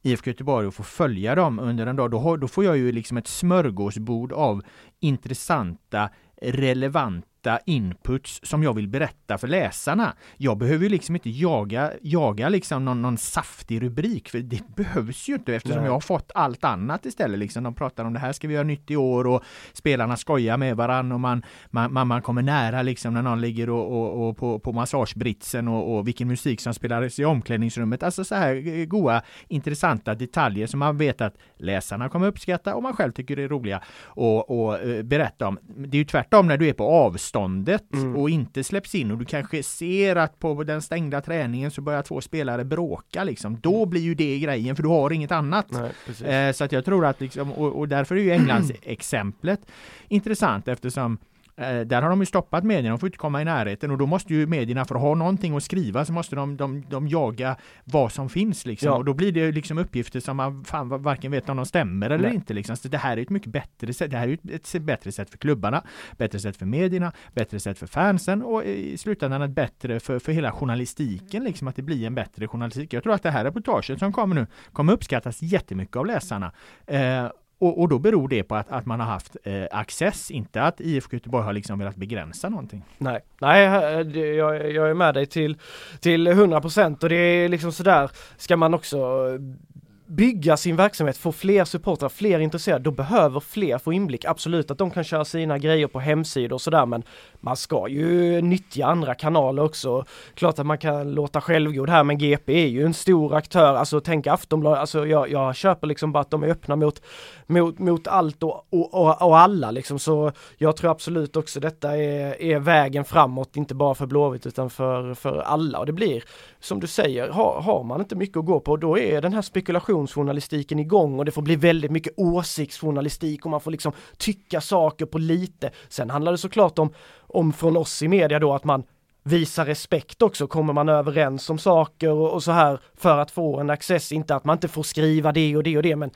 IFK Göteborg och få följa dem under en dag, då, har, då får jag ju liksom ett smörgåsbord av intressanta, relevanta hitta inputs som jag vill berätta för läsarna. Jag behöver ju liksom inte jaga, jaga liksom någon, någon saftig rubrik, för det behövs ju inte eftersom Nej. jag har fått allt annat istället. Liksom. De pratar om det här ska vi göra nytt i år och spelarna skojar med varann och man, man, man, kommer nära liksom när någon ligger och, och, och på, på massagebritsen och, och vilken musik som spelades i omklädningsrummet. Alltså så här goa, intressanta detaljer som man vet att läsarna kommer uppskatta och man själv tycker det är roliga och, och uh, berätta om. Det är ju tvärtom när du är på avstånd avståndet mm. och inte släpps in och du kanske ser att på den stängda träningen så börjar två spelare bråka liksom. Då mm. blir ju det grejen för du har inget annat. Nej, eh, så att jag tror att liksom, och, och därför är ju Englands exemplet intressant eftersom där har de ju stoppat medierna, de får inte komma i närheten och då måste ju medierna för att ha någonting att skriva så måste de, de, de jaga vad som finns liksom. Ja. Och då blir det liksom uppgifter som man fan varken vet om de stämmer eller Nej. inte liksom. Så det här är ett mycket bättre sätt. Det här är ett, ett bättre sätt för klubbarna, bättre sätt för medierna, bättre sätt för fansen och i slutändan ett bättre för, för hela journalistiken liksom att det blir en bättre journalistik. Jag tror att det här reportaget som kommer nu kommer uppskattas jättemycket av läsarna. Eh, och, och, då beror det på att, att man har haft eh, access, inte att IFK Göteborg har liksom velat begränsa någonting. Nej, nej eh, jag, jag är med dig till, till 100% och det är liksom sådär, ska man också eh, bygga sin verksamhet, få fler supportrar, fler intresserade, då behöver fler få inblick. Absolut att de kan köra sina grejer på hemsidor och sådär men man ska ju nyttja andra kanaler också. Klart att man kan låta självgod här men GP är ju en stor aktör, alltså tänk Aftonbladet, alltså jag, jag köper liksom bara att de är öppna mot, mot, mot allt och, och, och, och alla liksom så jag tror absolut också detta är, är vägen framåt, inte bara för Blåvitt utan för, för alla och det blir som du säger, har, har man inte mycket att gå på då är den här spekulationen spekulationsjournalistiken igång och det får bli väldigt mycket åsiktsjournalistik och man får liksom tycka saker på lite. Sen handlar det såklart om om från oss i media då att man visar respekt också, kommer man överens om saker och, och, så här för att få en access, inte att man inte får skriva det och det och det men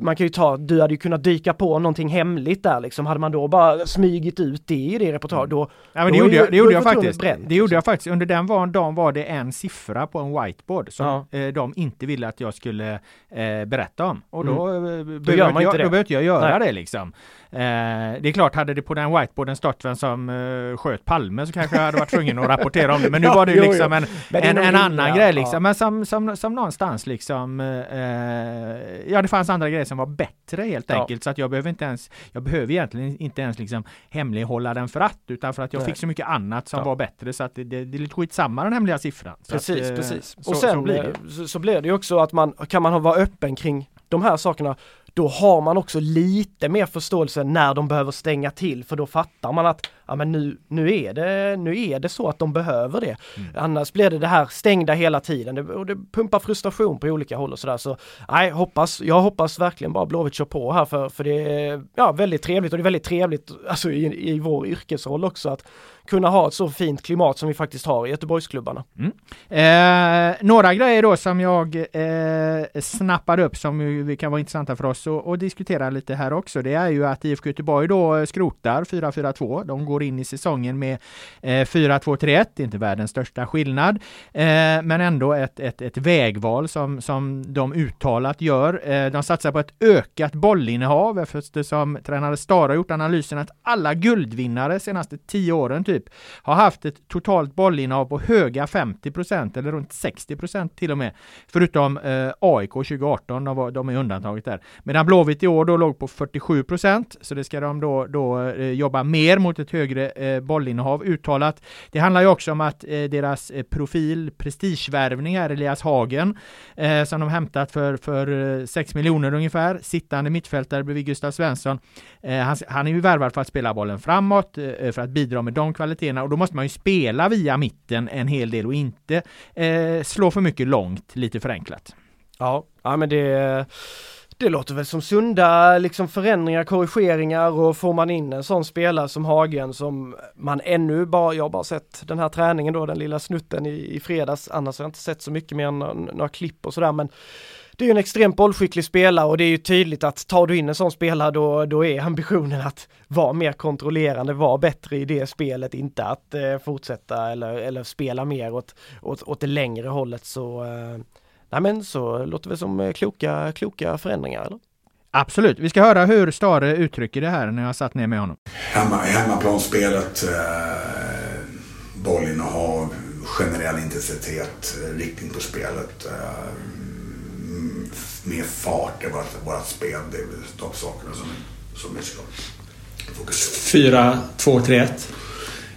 man kan ju ta, du hade ju kunnat dyka på någonting hemligt där liksom. Hade man då bara smygit ut det i det reportaget då... Ja, men det, gjorde jag, det gjorde jag faktiskt. Bränt, det gjorde jag faktiskt. Under den var, dagen var det en siffra på en whiteboard som ja. eh, de inte ville att jag skulle eh, berätta om. Och då, mm. då, behöver jag, då behövde jag göra Nej. det liksom. Eh, det är klart, hade det på den whiteboarden stått vem som uh, sköt Palme så kanske jag hade varit tvungen att rapportera om det. Men nu var det ju liksom en, en, en annan grej liksom. Men som, som, som någonstans liksom, uh, ja det fanns andra grejer som var bättre helt ja. enkelt. Så att jag behöver inte ens, jag behöver egentligen inte ens liksom hemlighålla den för att, utan för att jag Nej. fick så mycket annat som ja. var bättre. Så att det, det, det är lite skitsamma den hemliga siffran. Precis, att, precis. Så, och sen så blir, det. Så, så blir det ju också att man, kan man vara öppen kring de här sakerna då har man också lite mer förståelse när de behöver stänga till för då fattar man att ja men nu, nu, är, det, nu är det så att de behöver det. Mm. Annars blir det det här stängda hela tiden det, och det pumpar frustration på olika håll och sådär. Så nej, hoppas, jag hoppas verkligen bara Blåvitt kör på här för, för det är ja, väldigt trevligt och det är väldigt trevligt alltså i, i vår yrkesroll också att kunna ha ett så fint klimat som vi faktiskt har i Göteborgsklubbarna. Mm. Eh, några grejer då som jag eh, snappade upp som vi kan vara intressanta för oss att diskutera lite här också. Det är ju att IFK Göteborg då eh, skrotar 4-4-2. De går in i säsongen med eh, 4-2-3-1, inte världens största skillnad, eh, men ändå ett, ett, ett vägval som, som de uttalat gör. Eh, de satsar på ett ökat bollinnehav eftersom tränare Stara har gjort analysen att alla guldvinnare senaste tio åren typ Typ, har haft ett totalt bollinnehav på höga 50 procent eller runt 60 procent till och med. Förutom eh, AIK 2018, de, var, de är undantaget där. Medan Blåvitt i år då låg på 47 procent. så det ska de då, då eh, jobba mer mot ett högre eh, bollinnehav uttalat. Det handlar ju också om att eh, deras eh, profil, prestigevärvning är Elias Hagen, eh, som de hämtat för, för eh, 6 miljoner ungefär, sittande mittfältare bredvid Gustav Svensson. Eh, han, han, är ju värvad för att spela bollen framåt, eh, för att bidra med de kvaliteterna och då måste man ju spela via mitten en hel del och inte eh, slå för mycket långt, lite förenklat. Ja, ja men det det låter väl som sunda liksom förändringar, korrigeringar och får man in en sån spelare som Hagen som man ännu bara, jag har bara sett den här träningen då, den lilla snutten i, i fredags, annars har jag inte sett så mycket mer än några, några klipp och sådär men det är ju en extremt bollskicklig spelare och det är ju tydligt att tar du in en sån spelare då, då är ambitionen att vara mer kontrollerande, vara bättre i det spelet, inte att eh, fortsätta eller, eller spela mer åt, åt, åt det längre hållet så eh, Nej men så låter det som eh, kloka, kloka förändringar eller? Absolut. Vi ska höra hur Stare uttrycker det här när jag satt ner med honom. Hemma, hemmaplansspelet, eh, bollinnehav, generell intensitet, eh, riktning på spelet. Eh, mer fart i vårt, vårt spel. Det är de sakerna som, som vi ska fokusera 4-2-3-1?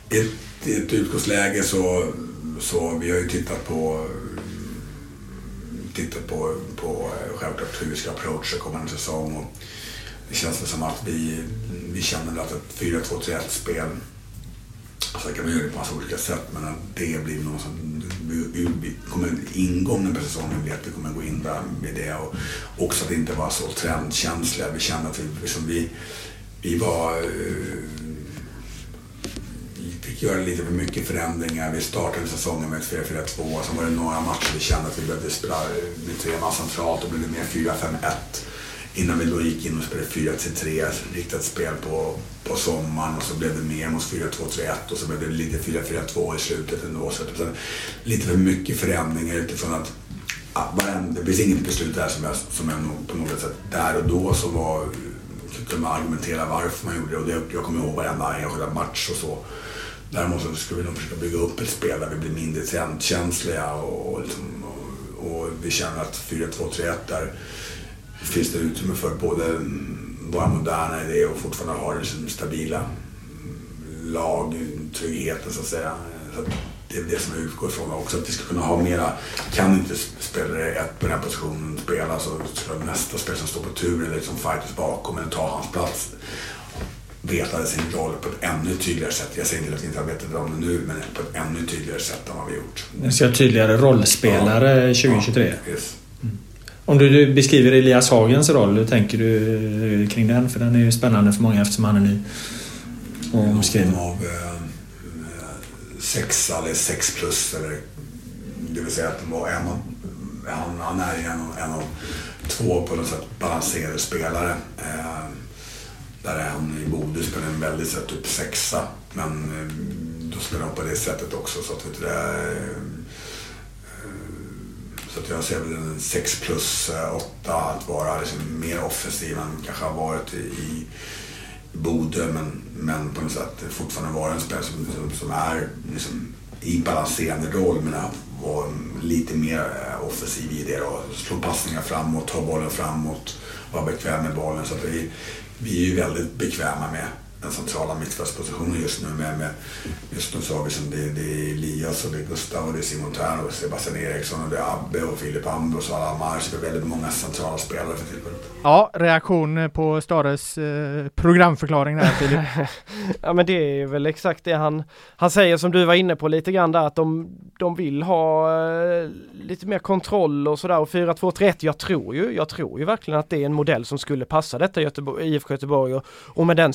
I ett, I ett utgångsläge så, så vi har ju tittat på tittat på, på eh, självklart hur vi ska approacha kommande säsong. Och det känns som att vi, vi känner att ett 4-2-3-1 Sen kan man göra det på massa olika sätt men att det blir något som vi, vi kommer, ingången på säsongen blir att vi kommer gå in där med det och också att inte vara så trendkänsliga. Vi kände att vi, liksom vi, vi var eh, Vi fick göra lite för mycket förändringar. Vi startade säsongen med ett 4-4-2. Sen var det några matcher vi kände att vi behövde spela med tre man centralt. Då blev det mer 4-5-1. Innan vi då gick in och spelade 4-3, alltså riktat spel på, på sommaren och så blev det mer mot 4-2-3-1 och så blev det lite 4-4-2 i slutet ändå. Så att, lite för mycket förändringar utifrån att ja, det finns inget beslut där som jag, som jag på något sätt där och då så var kunde man argumentera varför man gjorde det och det, jag kommer ihåg varenda enskilda match och så. Däremot så ska vi nog försöka bygga upp ett spel där vi blir mindre trendkänsliga och, och, liksom, och, och vi känner att 4-2-3-1 där finns det utrymme för både våra moderna idéer och fortfarande ha den stabila lagtryggheten så att säga. Så att det är det som jag utgår ifrån också, att vi ska kunna ha mera, kan inte spelare ett på den positionen spela så ska nästa spelare som står på tur eller liksom fighters bakom eller ta hans plats vetade sin roll på ett ännu tydligare sätt. Jag säger inte att vi inte har vetat om det nu, men på ett ännu tydligare sätt än vad vi gjort. Ni ska ha tydligare rollspelare ja. 2023? Ja, yes. Om du beskriver Elias Hagens roll, hur tänker du kring den? För den är ju spännande för många eftersom han är ny och omskriven. Av eh, sex eller sex plus, eller, det vill säga att var en, han, han är en, en av två på något sätt balanserade spelare. Eh, där är han i Bodø spelar en väldigt så typ sexa. Men eh, då spelar han på det sättet också. Så att, vet du, det är, eh, så att jag ser väl en 6 plus 8 att vara liksom mer offensiv än kanske har varit i, Bodö men, men på något sätt fortfarande vara en spelare som, som, som, är liksom, i balanserande roll men var lite mer eh, offensiv i det och slå passningar framåt, ta bollen framåt, vara bekväm med bollen. Så att vi, vi är ju väldigt bekväma med den centrala mittfältspositionen just nu med, med just nu så har vi som det, det är Elias och det är Gustav och det är Simon Thern och Sebastian Eriksson och det är Abbe och Filip Ambros och alla Amar. Så det är väldigt många centrala spelare för tillfället. Ja, reaktion på Stares eh, programförklaring där Filip? ja men det är väl exakt det han, han säger som du var inne på lite grann där att de, de vill ha eh, lite mer kontroll och sådär och 4-2-3-1 jag tror ju, jag tror ju verkligen att det är en modell som skulle passa detta Göteborg, IFK Göteborg och, och med den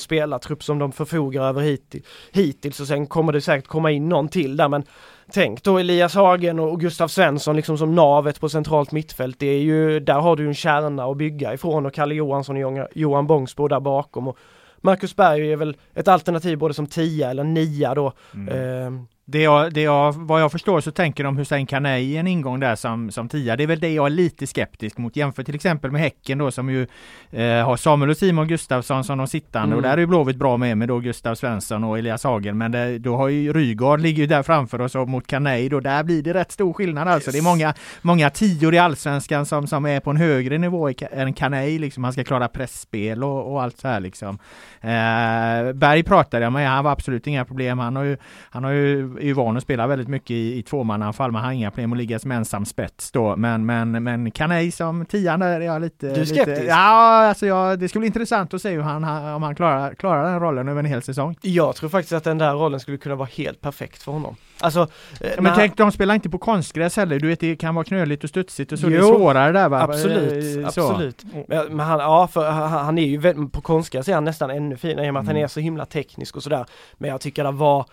spelartrupp som de förfogar över hit, hittills och sen kommer det säkert komma in någon till där men Tänk då Elias Hagen och Gustav Svensson liksom som navet på centralt mittfält. Det är ju, där har du en kärna att bygga ifrån och Kalle Johansson och Johan Bångsbo där bakom. Och Marcus Berg är väl ett alternativ både som tia eller nia då. Mm. Eh, det jag, det jag, vad jag förstår så tänker de Hussein Kanei i en ingång där som, som tia. Det är väl det jag är lite skeptisk mot jämfört till exempel med Häcken då som ju eh, har Samuel och Simon Gustafsson som de sittande mm. och där är ju Blåvitt bra med med då Gustav Svensson och Elias Hagen men det, då har ju Rygaard ligger ju där framför oss och mot Kanei då där blir det rätt stor skillnad alltså. Yes. Det är många, många tior i Allsvenskan som, som är på en högre nivå än Kanei liksom. Han ska klara pressspel och, och allt så här liksom. Eh, Berg pratade jag med, han var absolut inga problem. Han har ju, han har ju är ju van att spela väldigt mycket i, i tvåmannaanfall. Man har inga problem att ligga som ensam spets då. Men, men, men Kanei som tian där är jag lite... Du är skeptisk? Lite, ja, alltså jag, det skulle bli intressant att se hur han, om han klarar, klarar den rollen över en hel säsong. Jag tror faktiskt att den där rollen skulle kunna vara helt perfekt för honom. Alltså, eh, men tänk, de spelar inte på konstgräs heller. Du vet, det kan vara knöligt och studsigt och så. Jo, det är svårare där va? Absolut, eh, så. absolut. Men, han, ja, för han är ju på konstgräs är han nästan ännu finare i och med att mm. han är så himla teknisk och sådär. Men jag tycker det var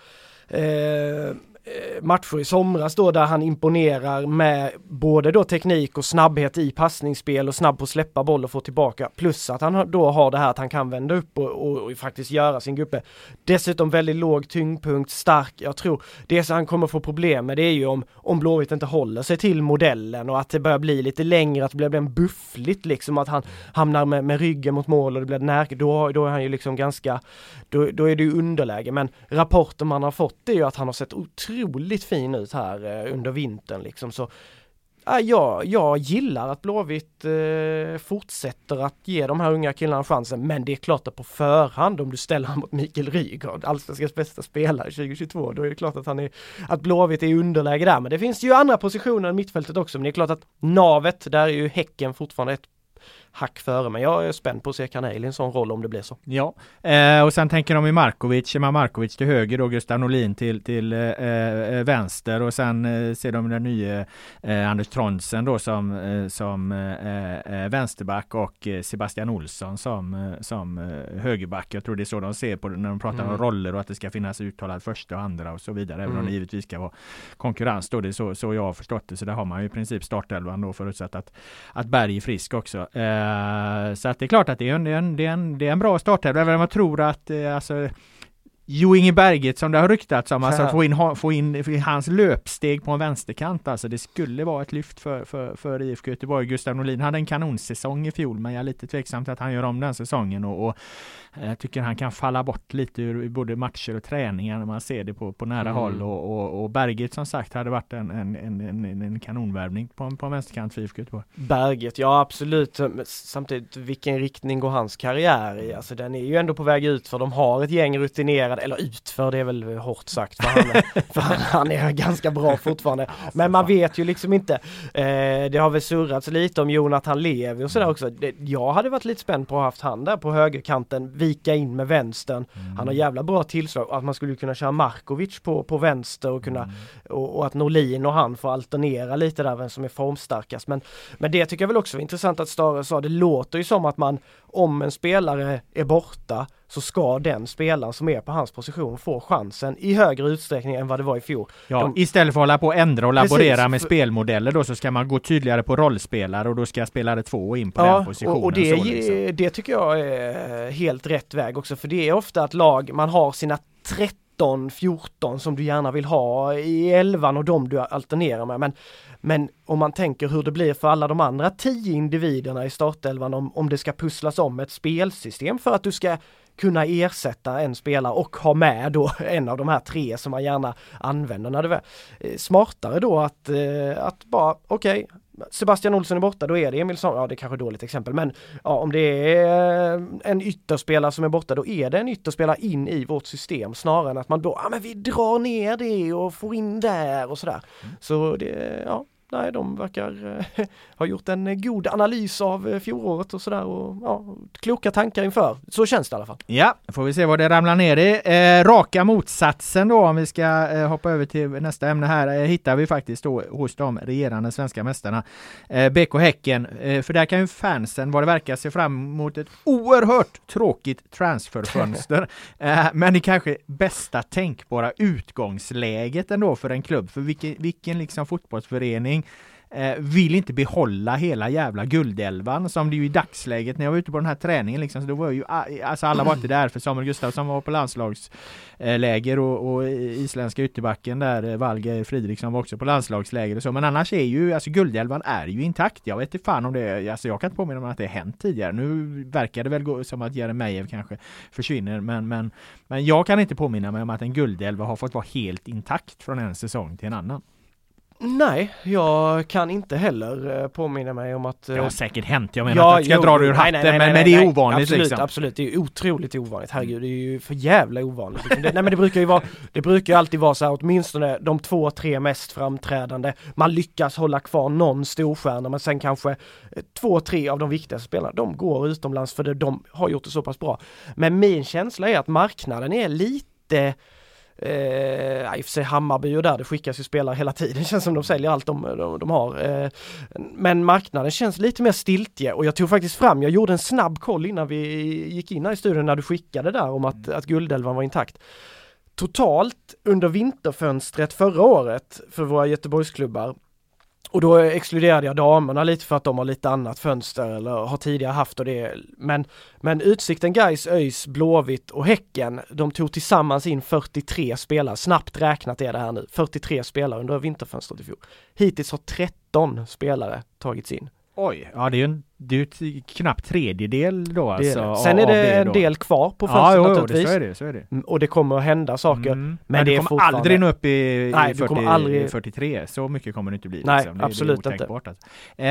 Eh, Eh, matcher i somras då där han imponerar med både då teknik och snabbhet i passningsspel och snabb på att släppa boll och få tillbaka. Plus att han då har det här att han kan vända upp och, och, och faktiskt göra sin gruppe. Dessutom väldigt låg tyngdpunkt, stark. Jag tror det som han kommer få problem med det är ju om, om Blåvitt inte håller sig till modellen och att det börjar bli lite längre, att det blir en buffligt liksom att han hamnar med, med ryggen mot mål och det blir när, då, då är han ju liksom ganska, då, då är det ju underläge. Men rapporten man har fått är ju att han har sett otroligt otroligt fin ut här eh, under vintern liksom. Så Ja, jag, jag gillar att Blåvitt eh, fortsätter att ge de här unga killarna chansen. Men det är klart att på förhand om du ställer honom mot Mikael Rygaard, allsvenskans bästa spelare 2022, då är det klart att han är, att Blåvitt är i underläge där. Men det finns ju andra positioner i mittfältet också, men det är klart att navet, där är ju Häcken fortfarande ett hack före. Men jag är spänd på att se Kanel i en sån roll om det blir så. Ja, eh, och sen tänker de i Markovic, Shema Markovic till höger då, Gustav Norlin till, till eh, eh, vänster och sen eh, ser de den nya eh, Anders Tronsen då som, eh, som vänsterback och Sebastian Olsson som, som högerback. Jag tror det är så de ser på det när de pratar mm. om roller och att det ska finnas uttalad första och andra och så vidare. Även mm. om det givetvis ska vara konkurrens då. Det är så, så jag har förstått det. Så där har man ju i princip startelvan då förutsatt att, att Berg är frisk också. Eh, så att det är klart att det är en, det är en, det är en, det är en bra startelva, även om jag tror att eh, alltså Jo Inge Berget som det har ryktats om, alltså att få in, få in hans löpsteg på en vänsterkant alltså. Det skulle vara ett lyft för, för, för IFK Göteborg. Gustav Norlin hade en kanonsäsong i fjol men jag är lite tveksam till att han gör om den säsongen och, och jag tycker han kan falla bort lite ur både matcher och träningar när man ser det på, på nära mm. håll och, och, och Berget som sagt hade varit en, en, en, en, en kanonvärvning på, på en vänsterkant för IFK Göteborg. Berget, ja absolut. Samtidigt, vilken riktning går hans karriär i? Alltså den är ju ändå på väg ut för de har ett gäng rutinerade, eller utför det är väl hårt sagt för han, är, för han, han är ganska bra fortfarande. Men man vet ju liksom inte. Eh, det har väl surrats lite om Jonathan Levi och sådär också. Det, jag hade varit lite spänd på att ha haft han där på högerkanten vika in med vänstern. Mm. Han har jävla bra tillslag. Att man skulle kunna köra Markovic på, på vänster och kunna mm. och, och, att Norlin och han får alternera lite där vem som är formstarkast. Men, men det tycker jag väl också är intressant att Stare sa. Det låter ju som att man om en spelare är borta så ska den spelaren som är på hans position få chansen i högre utsträckning än vad det var i fjol. Ja, De- istället för att hålla på och ändra och laborera Precis, med spelmodeller då så ska man gå tydligare på rollspelare och då ska spelare två in på den positionen. och, och det, så, liksom. det tycker jag är helt rätt väg också för det är ofta att lag, man har sina 13, 14 som du gärna vill ha i 11 och de du alternerar med. Men, men om man tänker hur det blir för alla de andra 10 individerna i startelvan om, om det ska pusslas om ett spelsystem för att du ska kunna ersätta en spelare och ha med då en av de här tre som man gärna använder när det är eh, smartare då att, eh, att bara okej Sebastian Olsson är borta, då är det Emilsson, ja det är kanske ett dåligt exempel men ja, om det är eh, en ytterspelare som är borta då är det en ytterspelare in i vårt system snarare än att man då, ja men vi drar ner det och får in där och sådär. Så det, ja, nej de verkar eh, ha gjort en eh, god analys av eh, fjolåret och sådär och ja, kloka tankar inför. Så känns det i alla fall. Ja, får vi se vad det ramlar ner i. Eh, raka motsatsen då om vi ska eh, hoppa över till nästa ämne här eh, hittar vi faktiskt då hos de regerande svenska mästarna eh, BK Häcken. För där kan ju fansen vad det verkar se fram emot ett oerhört tråkigt transferfönster. men det kanske bästa tänkbara utgångsläget ändå för en klubb. För vilken, vilken liksom fotbollsförening eh, vill inte behålla hela jävla guldelvan som det ju i dagsläget när jag var ute på den här träningen liksom, så då var ju alltså alla var inte där för Samuel Gustafsson var på landslagsläger och, och isländska ytterbacken där eh, Valger Fridriksson var också på landslagsläger och så men annars är ju alltså guldelvan är ju intakt. Jag vet inte fan om det alltså jag kan inte påminna mig att det har hänt tidigare. Nu verkar det väl gå som att Jeremejeff kanske försvinner men, men, men jag kan inte påminna mig om att en guldelva har fått vara helt intakt från en säsong till en annan. Nej, jag kan inte heller eh, påminna mig om att... eh, Det har säkert hänt, jag menar att jag ska jo, dra det ur hatten nej, nej, men, nej, men det är ovanligt absolut, liksom. Absolut, det är otroligt ovanligt. Herregud, det är ju för jävla ovanligt. Liksom. Det, nej men det brukar ju vara, det brukar ju alltid vara så här, åtminstone de två, tre mest framträdande. Man lyckas hålla kvar någon storstjärna men sen kanske eh, två, tre av de viktigaste spelarna, de går utomlands för det, de har gjort det så pass bra. Men min känsla är att marknaden är lite Eh, i och för sig Hammarby och där, det skickas ju spelare hela tiden, det känns som de säljer allt de, de, de har. Eh, men marknaden känns lite mer stiltje och jag tog faktiskt fram, jag gjorde en snabb koll innan vi gick in här i studion när du skickade där om att, att Guldelvan var intakt. Totalt under vinterfönstret förra året för våra Göteborgsklubbar och då exkluderade jag damerna lite för att de har lite annat fönster eller har tidigare haft och det. Men, men Utsikten, Gais, ÖIS, Blåvitt och Häcken, de tog tillsammans in 43 spelare. Snabbt räknat är det här nu. 43 spelare under vinterfönstret i fjol. Hittills har 13 spelare tagits in. Oj, ja det är ju en, det är ju ett knappt tredjedel då alltså. det. Sen är det en del kvar på Ja, fönstret jo, det, naturligtvis. så är det. Så är det. Mm, Och det kommer att hända saker. Mm. Men, Men det kommer fortfarande- aldrig nå upp i, Nej, i du 40, kommer aldrig- 43. Så mycket kommer det inte bli. Nej, liksom. det, absolut det inte. Alltså. Eh,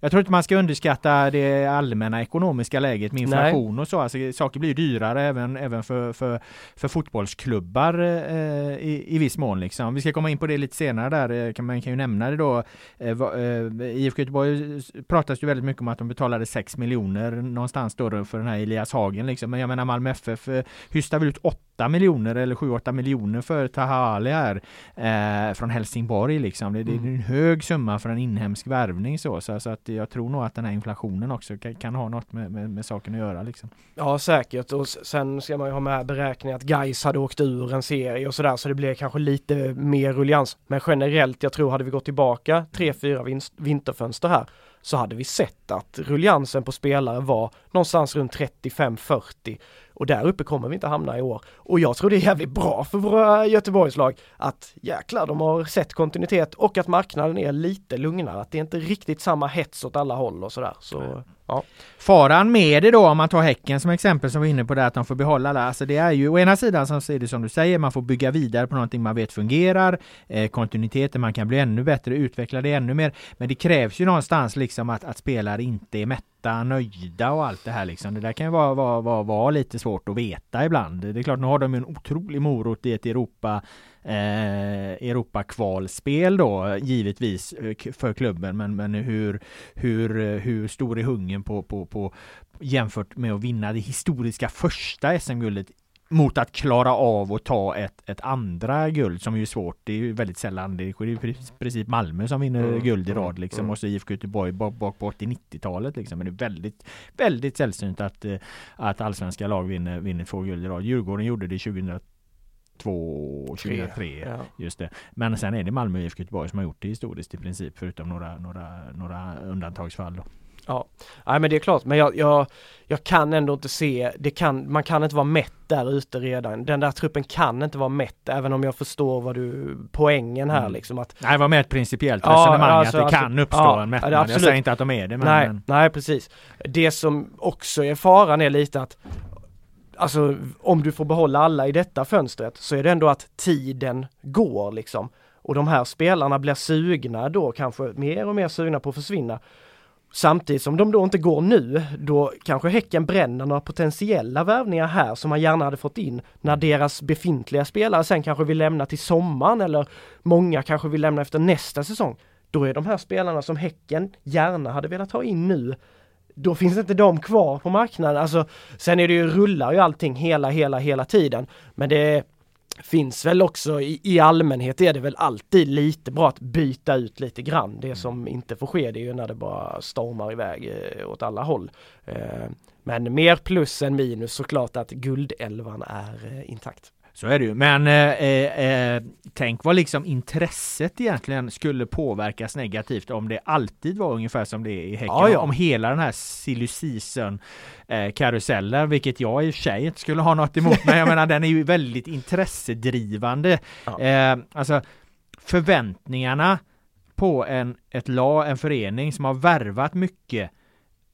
jag tror inte man ska underskatta det allmänna ekonomiska läget med Nej. inflation och så. Alltså, saker blir dyrare även, även för, för, för fotbollsklubbar eh, i, i viss mån. Liksom. Vi ska komma in på det lite senare där. eh, man kan ju nämna det då. Eh, eh, IFK Göteborg pratas ju väldigt mycket om att de betalade 6 miljoner någonstans då för den här Elias Hagen. Liksom. Men jag menar Malmö FF eh, hystar väl ut 8 miljoner eller 7-8 miljoner för Taha Ali här eh, från Helsingborg liksom. Det, det är Mm. en hög summa för en inhemsk värvning så, så, så att jag tror nog att den här inflationen också kan, kan ha något med, med, med saken att göra liksom. Ja säkert och sen ska man ju ha med beräkningen att Gais hade åkt ur en serie och sådär så det blev kanske lite mer ruljans. Men generellt, jag tror hade vi gått tillbaka tre, fyra vinst- vinterfönster här så hade vi sett att rulliansen på spelare var någonstans runt 35-40 och där uppe kommer vi inte hamna i år. Och jag tror det är jävligt bra för våra Göteborgslag att jäklar, de har sett kontinuitet och att marknaden är lite lugnare, att det är inte riktigt samma hets åt alla håll och sådär. Så, ja. Faran med det då om man tar Häcken som exempel som vi var inne på där att de får behålla det. Alltså det är ju å ena sidan som är det som du säger, man får bygga vidare på någonting man vet fungerar. Eh, kontinuiteten, man kan bli ännu bättre, utveckla det ännu mer. Men det krävs ju någonstans liksom att, att spelare inte är mätta, nöjda och allt det här liksom. Det där kan ju vara, vara, vara, vara lite svårt att veta ibland. Det är klart, nu har de ju en otrolig morot i ett Europa eh, Europakvalspel då givetvis eh, för klubben men, men hur, hur, eh, hur stor är hungern på, på, på jämfört med att vinna det historiska första SM-guldet mot att klara av att ta ett, ett andra guld som är ju svårt. Det är ju väldigt sällan. Det är i princip Malmö som vinner mm, guld i rad mm, liksom mm. och så IFK Göteborg bak, bak på 80-90-talet liksom. Men det är väldigt, väldigt sällsynt att, eh, att allsvenska lag vinner, vinner två guld i rad. Djurgården gjorde det 2002 2003. Ja. Just det. Men sen är det Malmö och IFK Göteborg som har gjort det historiskt i princip förutom några, några, några undantagsfall. Då. Ja, nej men det är klart, men jag, jag, jag kan ändå inte se, det kan, man kan inte vara mätt där ute redan. Den där truppen kan inte vara mätt, även om jag förstår vad du, poängen här mm. liksom att Nej, det var med ett principiellt ja, resonemang alltså, att det alltså, kan uppstå ja, en mättnad. jag säger inte att de är det men Nej, men... nej precis. Det som också är faran är lite att Alltså om du får behålla alla i detta fönstret så är det ändå att tiden går liksom. Och de här spelarna blir sugna då kanske mer och mer sugna på att försvinna. Samtidigt som de då inte går nu, då kanske Häcken bränner några potentiella värvningar här som man gärna hade fått in när deras befintliga spelare sen kanske vill lämna till sommaren eller många kanske vill lämna efter nästa säsong. Då är de här spelarna som Häcken gärna hade velat ha in nu då finns inte de kvar på marknaden. Alltså, sen är det ju, rullar ju allting hela, hela, hela tiden. Men det finns väl också i, i, allmänhet är det väl alltid lite bra att byta ut lite grann. Det mm. som inte får ske det är ju när det bara stormar iväg eh, åt alla håll. Eh, men mer plus än minus såklart att guldelvan är eh, intakt. Så är det ju. Men eh, eh, eh, tänk vad liksom intresset egentligen skulle påverkas negativt om det alltid var ungefär som det är i Häcken. Ja, ja. Om hela den här silly season eh, karusellen, vilket jag i och för sig inte skulle ha något emot. men jag menar den är ju väldigt intressedrivande. Ja. Eh, alltså förväntningarna på en, ett lag, en förening som har värvat mycket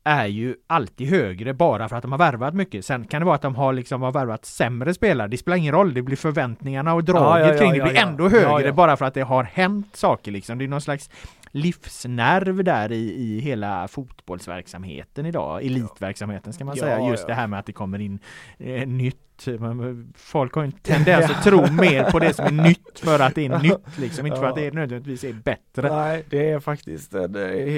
är ju alltid högre bara för att de har värvat mycket. Sen kan det vara att de har liksom har värvat sämre spelare. Det spelar ingen roll. Det blir förväntningarna och draget ja, ja, kring det blir ändå högre bara för att det har hänt saker liksom. Det är någon slags livsnerv där i, i hela fotbollsverksamheten idag. Elitverksamheten ska man säga. Just det här med att det kommer in eh, nytt Folk har en tendens att tro mer på det som är nytt för att det är nytt liksom, inte för att det nödvändigtvis är bättre. Nej, det är faktiskt en,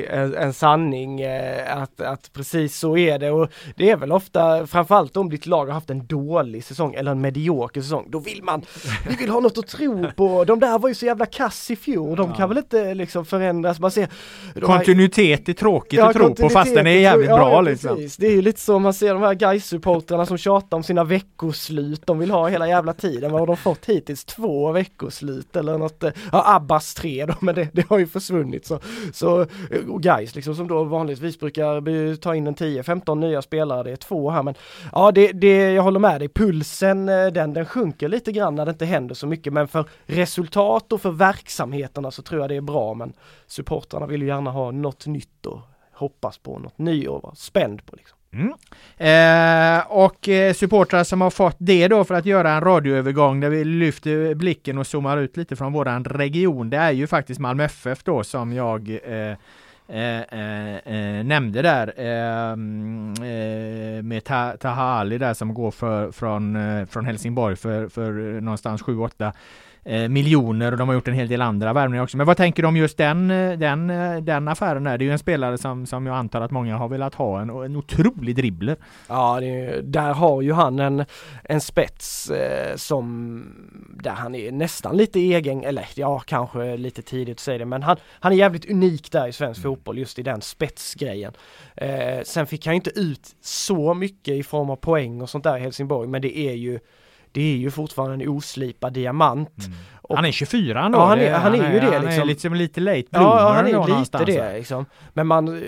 en, en sanning eh, att, att precis så är det och det är väl ofta framförallt om ditt lag har haft en dålig säsong eller en medioker säsong. Då vill man, vi vill ha något att tro på. De där var ju så jävla kass i fjol. De ja. kan väl inte liksom förändras. Man ser, Kontinuitet är tråkigt ja, att tro på fast den är jävligt ja, bra liksom. Precis. Det är ju lite så man ser de här guys supportrarna som tjatar om sina veckor veckoslut de vill ha hela jävla tiden. Vad har de fått hittills? Två veckoslut eller något? Eh, ja, Abbas tre då, men det, det har ju försvunnit. Så, så eh, och guys liksom som då vanligtvis brukar ta in en 10-15 nya spelare, det är två här men ja, det, det, jag håller med dig. Pulsen eh, den, den sjunker lite grann när det inte händer så mycket, men för resultat och för verksamheterna så tror jag det är bra, men supportrarna vill ju gärna ha något nytt och hoppas på något nyår, vara spänd på liksom. Mm. Eh, och eh, supportrar som har fått det då för att göra en radioövergång där vi lyfter blicken och zoomar ut lite från våran region. Det är ju faktiskt Malmö FF då som jag eh, eh, eh, eh nämnde där ehm, eh, med Taha Ali där som går för, från, eh, från Helsingborg för, för eh, någonstans 7-8 Eh, miljoner och de har gjort en hel del andra värvningar också. Men vad tänker du om just den, eh, den, eh, den affären? Där? Det är ju en spelare som, som jag antar att många har velat ha, en, en otrolig dribbler. Ja, det, där har ju han en, en spets eh, som, där han är nästan lite egen, eller ja, kanske lite tidigt att säga det, men han, han är jävligt unik där i svensk mm. fotboll, just i den spetsgrejen. Eh, sen fick han inte ut så mycket i form av poäng och sånt där i Helsingborg, men det är ju det är ju fortfarande en oslipad diamant. Mm. Och, han är 24 ändå. Ja, han är, han är, han är ju det. Han liksom. är liksom lite late bloomer Ja, han är lite det liksom. Men man,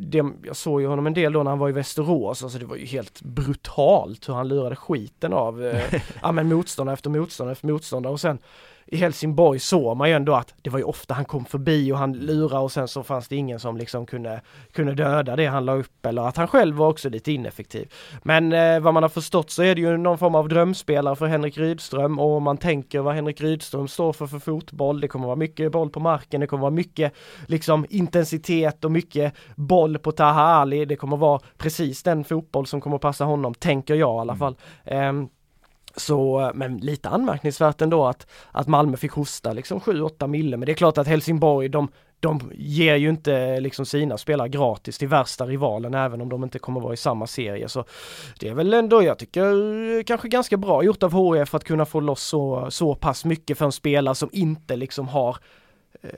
det, jag såg ju honom en del då när han var i Västerås, alltså det var ju helt brutalt hur han lurade skiten av eh, ja, men motståndare efter motståndare efter motståndare och sen i Helsingborg såg man ju ändå att det var ju ofta han kom förbi och han lurade och sen så fanns det ingen som liksom kunde, kunde döda det han la upp eller att han själv var också lite ineffektiv. Men eh, vad man har förstått så är det ju någon form av drömspelare för Henrik Rydström och om man tänker vad Henrik Rydström står för för fotboll. Det kommer vara mycket boll på marken, det kommer vara mycket liksom intensitet och mycket boll på Taha Ali. Det kommer vara precis den fotboll som kommer passa honom, tänker jag i alla mm. fall. Um, så, men lite anmärkningsvärt ändå att, att Malmö fick hosta liksom 7-8 mille. Men det är klart att Helsingborg, de, de ger ju inte liksom sina spelare gratis till värsta rivalen även om de inte kommer vara i samma serie. Så det är väl ändå, jag tycker, kanske ganska bra gjort av HF att kunna få loss så, så pass mycket för en spelare som inte liksom har Eh,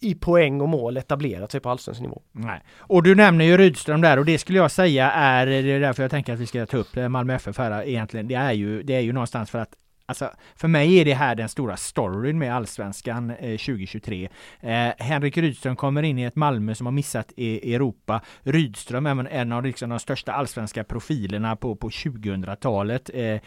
i poäng och mål etablerat sig på allsvensk nivå. Nej. Och du nämner ju Rydström där och det skulle jag säga är, det är därför jag tänker att vi ska ta upp Malmö FF här egentligen. Det är ju, det är ju någonstans för att Alltså, för mig är det här den stora storyn med Allsvenskan eh, 2023. Eh, Henrik Rydström kommer in i ett Malmö som har missat i Europa. Rydström är en av liksom, de största allsvenska profilerna på, på 2000-talet. Eh,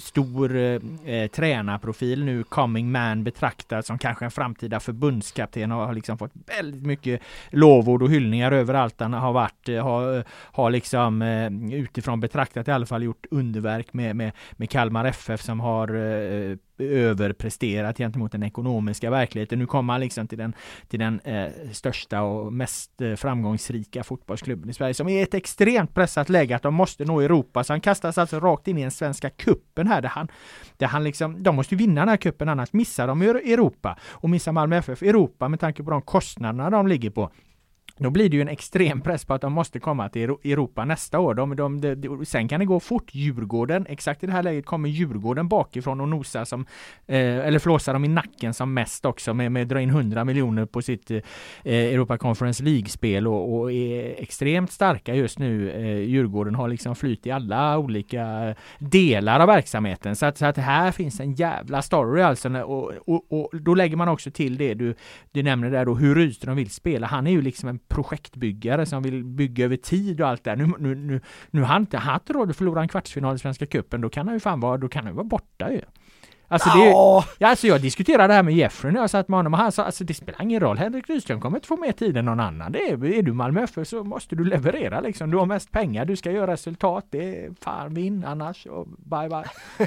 stor eh, eh, tränarprofil nu, coming man betraktad som kanske en framtida förbundskapten och har liksom fått väldigt mycket lovord och hyllningar överallt han har varit. Eh, har, har liksom eh, utifrån betraktat i alla fall gjort underverk med, med, med Kalmar FF som har har eh, överpresterat gentemot den ekonomiska verkligheten. Nu kommer han liksom till den, till den eh, största och mest eh, framgångsrika fotbollsklubben i Sverige som är ett extremt pressat läge att de måste nå Europa. Så han kastas alltså rakt in i den svenska kuppen här där han, där han liksom, de måste vinna den här kuppen annars missar de Europa. Och missar Malmö FF Europa med tanke på de kostnaderna de ligger på då blir det ju en extrem press på att de måste komma till Europa nästa år. De, de, de, sen kan det gå fort. Djurgården, exakt i det här läget kommer Djurgården bakifrån och nosar som, eh, eller flåsar dem i nacken som mest också med, med dra in 100 miljoner på sitt eh, eh, Europa Conference League-spel och, och, är extremt starka just nu. Eh, Djurgården har liksom flyt i alla olika delar av verksamheten. Så att, så att här finns en jävla story alltså. Och, och, och då lägger man också till det du, du nämner där då, hur Rydström vill spela. Han är ju liksom en projektbyggare som vill bygga över tid och allt det. Nu, nu, nu, nu har han inte haft råd att förlora en kvartsfinal i Svenska Cupen. Då kan han ju fan vara, då kan han vara borta ju. Alltså, det, ja, alltså jag diskuterade det här med Jeffrey när jag satt med honom och han sa alltså det spelar ingen roll, Henrik Rydström kommer inte få mer tid än någon annan. Det är, är du Malmö FF så måste du leverera liksom. Du har mest pengar, du ska göra resultat. Det är fan vinn annars och bye bye.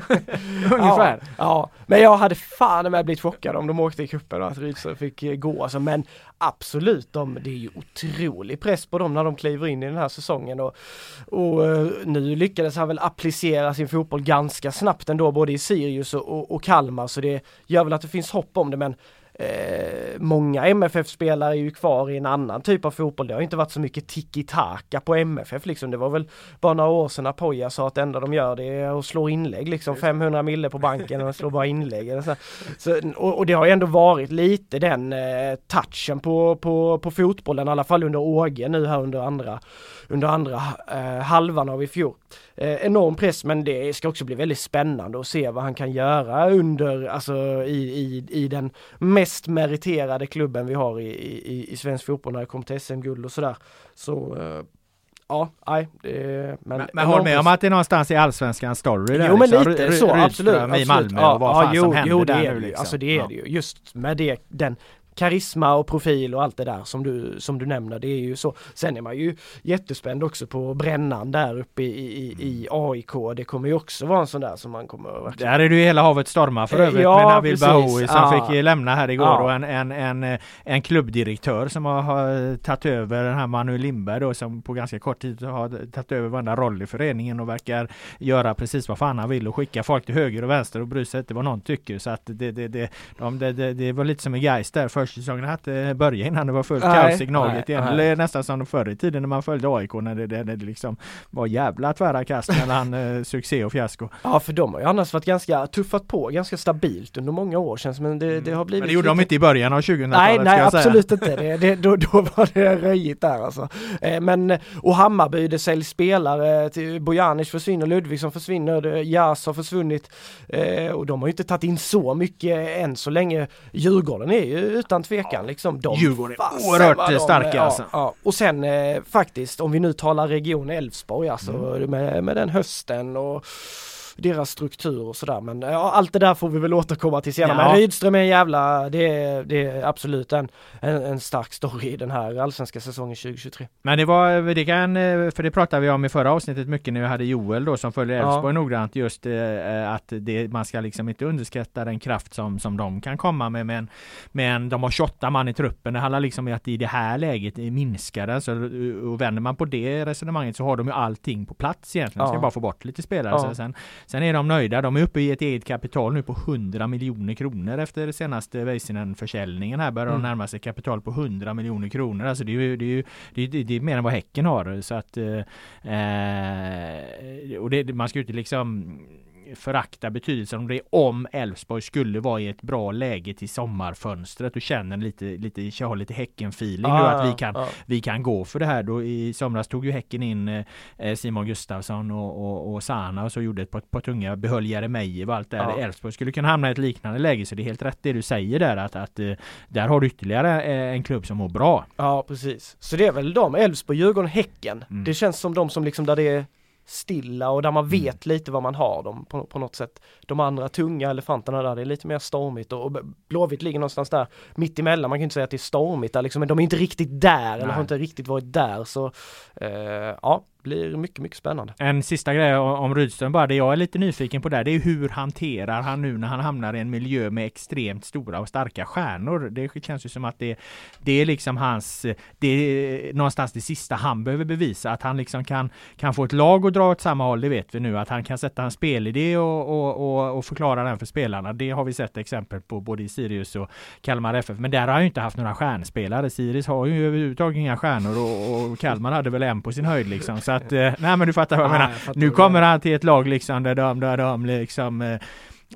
Ungefär. Ja, ja, men jag hade fan med blivit chockad om de åkte i cupen och att Rydström fick eh, gå alltså. Men absolut, de, det är ju otrolig press på dem när de kliver in i den här säsongen och, och eh, nu lyckades han väl applicera sin fotboll ganska snabbt ändå både i Sirius och, och, och Kalmar så det gör väl att det finns hopp om det men Eh, många MFF-spelare är ju kvar i en annan typ av fotboll. Det har inte varit så mycket tiki-taka på MFF liksom. Det var väl bara några år sedan Apoya sa att det enda de gör det är att slå inlägg liksom. 500 mille på banken och slår bara inlägg. Så. Så, och, och, det har ju ändå varit lite den eh, touchen på, på, på fotbollen, i alla fall under Åge nu här under andra, under andra eh, halvan av i fjol eh, enorm press men det ska också bli väldigt spännande att se vad han kan göra under, alltså i, i, i den mest meriterade klubben vi har i, i, i svensk fotboll när det kommer till SM-guld och sådär. Så eh, Ja, nej. Det, men men, men håll med om att det är någonstans i allsvenskans story där, Jo men liksom. lite så, absolut. absolut. i Malmö ja, och vad ja, fan jo, som händer jo, det där är nu liksom. Alltså det är ja. det ju. Just med det, den karisma och profil och allt det där som du, som du nämner. Det är ju så. Sen är man ju jättespänd också på brännan där uppe i, i, i mm. AIK. Det kommer ju också vara en sån där som man kommer verkligen... Där är det ju hela havet stormar för eh, övrigt ja, med Nabil Bahoui som ja. fick lämna här igår ja. och en, en, en, en klubbdirektör som har, har tagit över den här Manuel Lindberg då som på ganska kort tid har tagit över varenda roll i föreningen och verkar göra precis vad fan han vill och skicka folk till höger och vänster och bry sig inte vad någon tycker så att det, det, det, de, det, det, det var lite som i Gais där försäsongen hade börjat innan det var fullt kaos i Gnaget igen. Eller nästan som förr i tiden när man följde AIK när det, det, det liksom var jävla tvära kast mellan eh, succé och fiasko. Ja för de har ju annars varit ganska tuffat på ganska stabilt under många år känns men det, det har blivit Men det gjorde lite... de inte i början av 2000-talet Nej nej absolut inte. Det, det, då, då var det röjigt där alltså. Eh, men och Hammarby det säljs spelare, till Bojanic försvinner, Ludvigsson försvinner, Jas har försvunnit eh, och de har ju inte tagit in så mycket än så länge. Djurgården är ju utan tvekan liksom. De Djurgården är oerhört de, starka ja, alltså. Ja. Och sen eh, faktiskt om vi nu talar region Älvsborg alltså mm. med, med den hösten och deras struktur och sådär. Men ja, allt det där får vi väl återkomma till senare. Ja. Men Rydström är en jävla, det är, det är absolut en, en, en, stark story i den här allsvenska säsongen 2023. Men det var, det kan, för det pratade vi om i förra avsnittet mycket när vi hade Joel då som följer Elfsborg ja. noggrant just eh, att det, man ska liksom inte underskatta den kraft som, som de kan komma med. Men, men de har 28 man i truppen. Det handlar liksom om att i det här läget minskar det. Så, och vänder man på det resonemanget så har de ju allting på plats egentligen. De ska bara få bort lite spelare. Ja. Så sen, sen är de nöjda. De är uppe i ett eget kapital nu på 100 miljoner kronor efter senaste Väisänen-försäljningen här börjar mm. de närma sig kapital på 100 miljoner kronor. Alltså det är ju, det är ju det är, det är mer än vad Häcken har. Så att, eh, och det, man ska ju inte liksom förakta betydelsen om det om Elfsborg skulle vara i ett bra läge till sommarfönstret och känner lite, lite, har lite Häcken-feeling ah, att vi kan, ah. vi kan gå för det här. Då I somras tog ju Häcken in eh, Simon Gustafsson och, och, och Sana och så gjorde ett par, par tunga, behöll Jeremejeff och allt det där. Elfsborg skulle kunna hamna i ett liknande läge så det är helt rätt det du säger där att, att eh, där har du ytterligare eh, en klubb som mår bra. Ja precis. Så det är väl de, Elfsborg, Djurgården, Häcken. Mm. Det känns som de som liksom där det är stilla och där man mm. vet mm. lite vad man har dem på, på något sätt. De andra tunga elefanterna där, det är lite mer stormigt och, och Blåvitt ligger någonstans där mitt emellan. Man kan inte säga att det är stormigt där liksom, men de är inte riktigt där Nej. eller har inte riktigt varit där så eh, ja, blir mycket, mycket spännande. En sista grej om Rydström bara, det jag är lite nyfiken på där, det är hur hanterar han nu när han hamnar i en miljö med extremt stora och starka stjärnor? Det känns ju som att det, det är liksom hans, det är någonstans det sista han behöver bevisa, att han liksom kan, kan få ett lag att dra åt samma håll, det vet vi nu, att han kan sätta en spelidé och, och, och, och förklara den för spelarna. Det har vi sett exempel på både i Sirius och Kalmar FF, men där har han ju inte haft några stjärnspelare. Sirius har ju överhuvudtaget inga stjärnor och, och Kalmar hade väl en på sin höjd liksom. Så att, eh, nej men du fattar vad jag menar. Jag nu kommer han till ett lag liksom där de, där de liksom eh,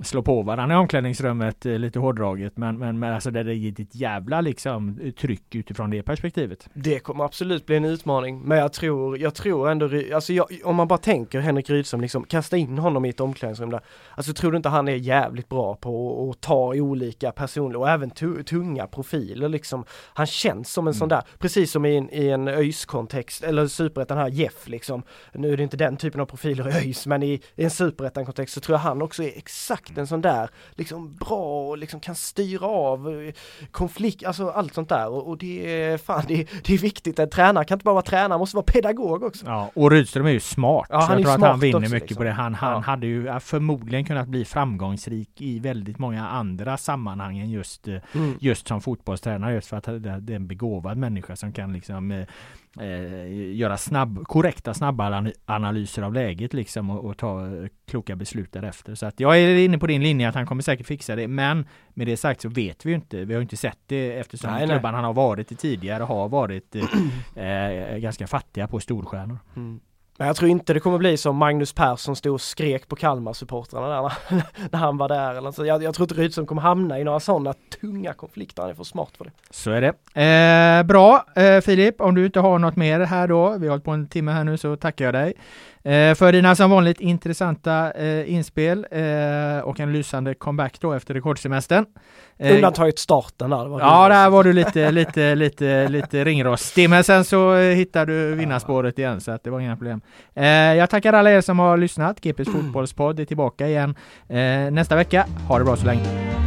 slå på varandra i omklädningsrummet eh, lite hårdraget men, men, men alltså det är ett jävla liksom tryck utifrån det perspektivet. Det kommer absolut bli en utmaning men jag tror, jag tror ändå, alltså jag, om man bara tänker Henrik Rydström liksom kasta in honom i ett omklädningsrum där. Alltså tror du inte han är jävligt bra på att ta olika personliga och även tunga profiler liksom. Han känns som en mm. sån där, precis som i en, i en ÖIS-kontext eller superettan här Jeff liksom. Nu är det inte den typen av profiler i ÖIS men i, i en superettan-kontext så tror jag han också är exakt exakt en sån där, liksom bra och liksom kan styra av eh, konflikt, alltså allt sånt där och, och det är fan det, det, är viktigt. En tränare kan inte bara vara tränare, måste vara pedagog också. Ja, och Rydström är ju smart. Ja, han jag tror att han vinner också, mycket liksom. på det. Han, han ja. hade ju förmodligen kunnat bli framgångsrik i väldigt många andra sammanhang än just, eh, mm. just som fotbollstränare, just för att det är en begåvad människa som kan liksom eh, eh, göra snabb, korrekta snabba analyser av läget liksom och, och, ta kloka beslut därefter. Så att jag är inne på din linje att han kommer säkert fixa det. Men med det sagt så vet vi ju inte. Vi har inte sett det eftersom nej, klubbarna han har varit i tidigare har varit eh, eh, ganska fattiga på storstjärnor. Mm. Men jag tror inte det kommer bli som Magnus Persson stod och skrek på Kalmar-supportrarna där när han var där. Eller så. Jag, jag tror inte Rydström kommer hamna i några sådana tunga konflikter, han är för smart för det. Så är det. Eh, bra eh, Filip, om du inte har något mer här då, vi har hållit på en timme här nu så tackar jag dig. Eh, för dina som vanligt intressanta eh, inspel eh, och en lysande comeback då efter rekordsemestern. Eh, Undantaget starten där. Var ja, där var du lite, lite, lite, lite ringrostig. Men sen så hittade du vinnarspåret igen så att det var inga problem. Jag tackar alla er som har lyssnat. GPs fotbollspodd är tillbaka igen nästa vecka. Ha det bra så länge.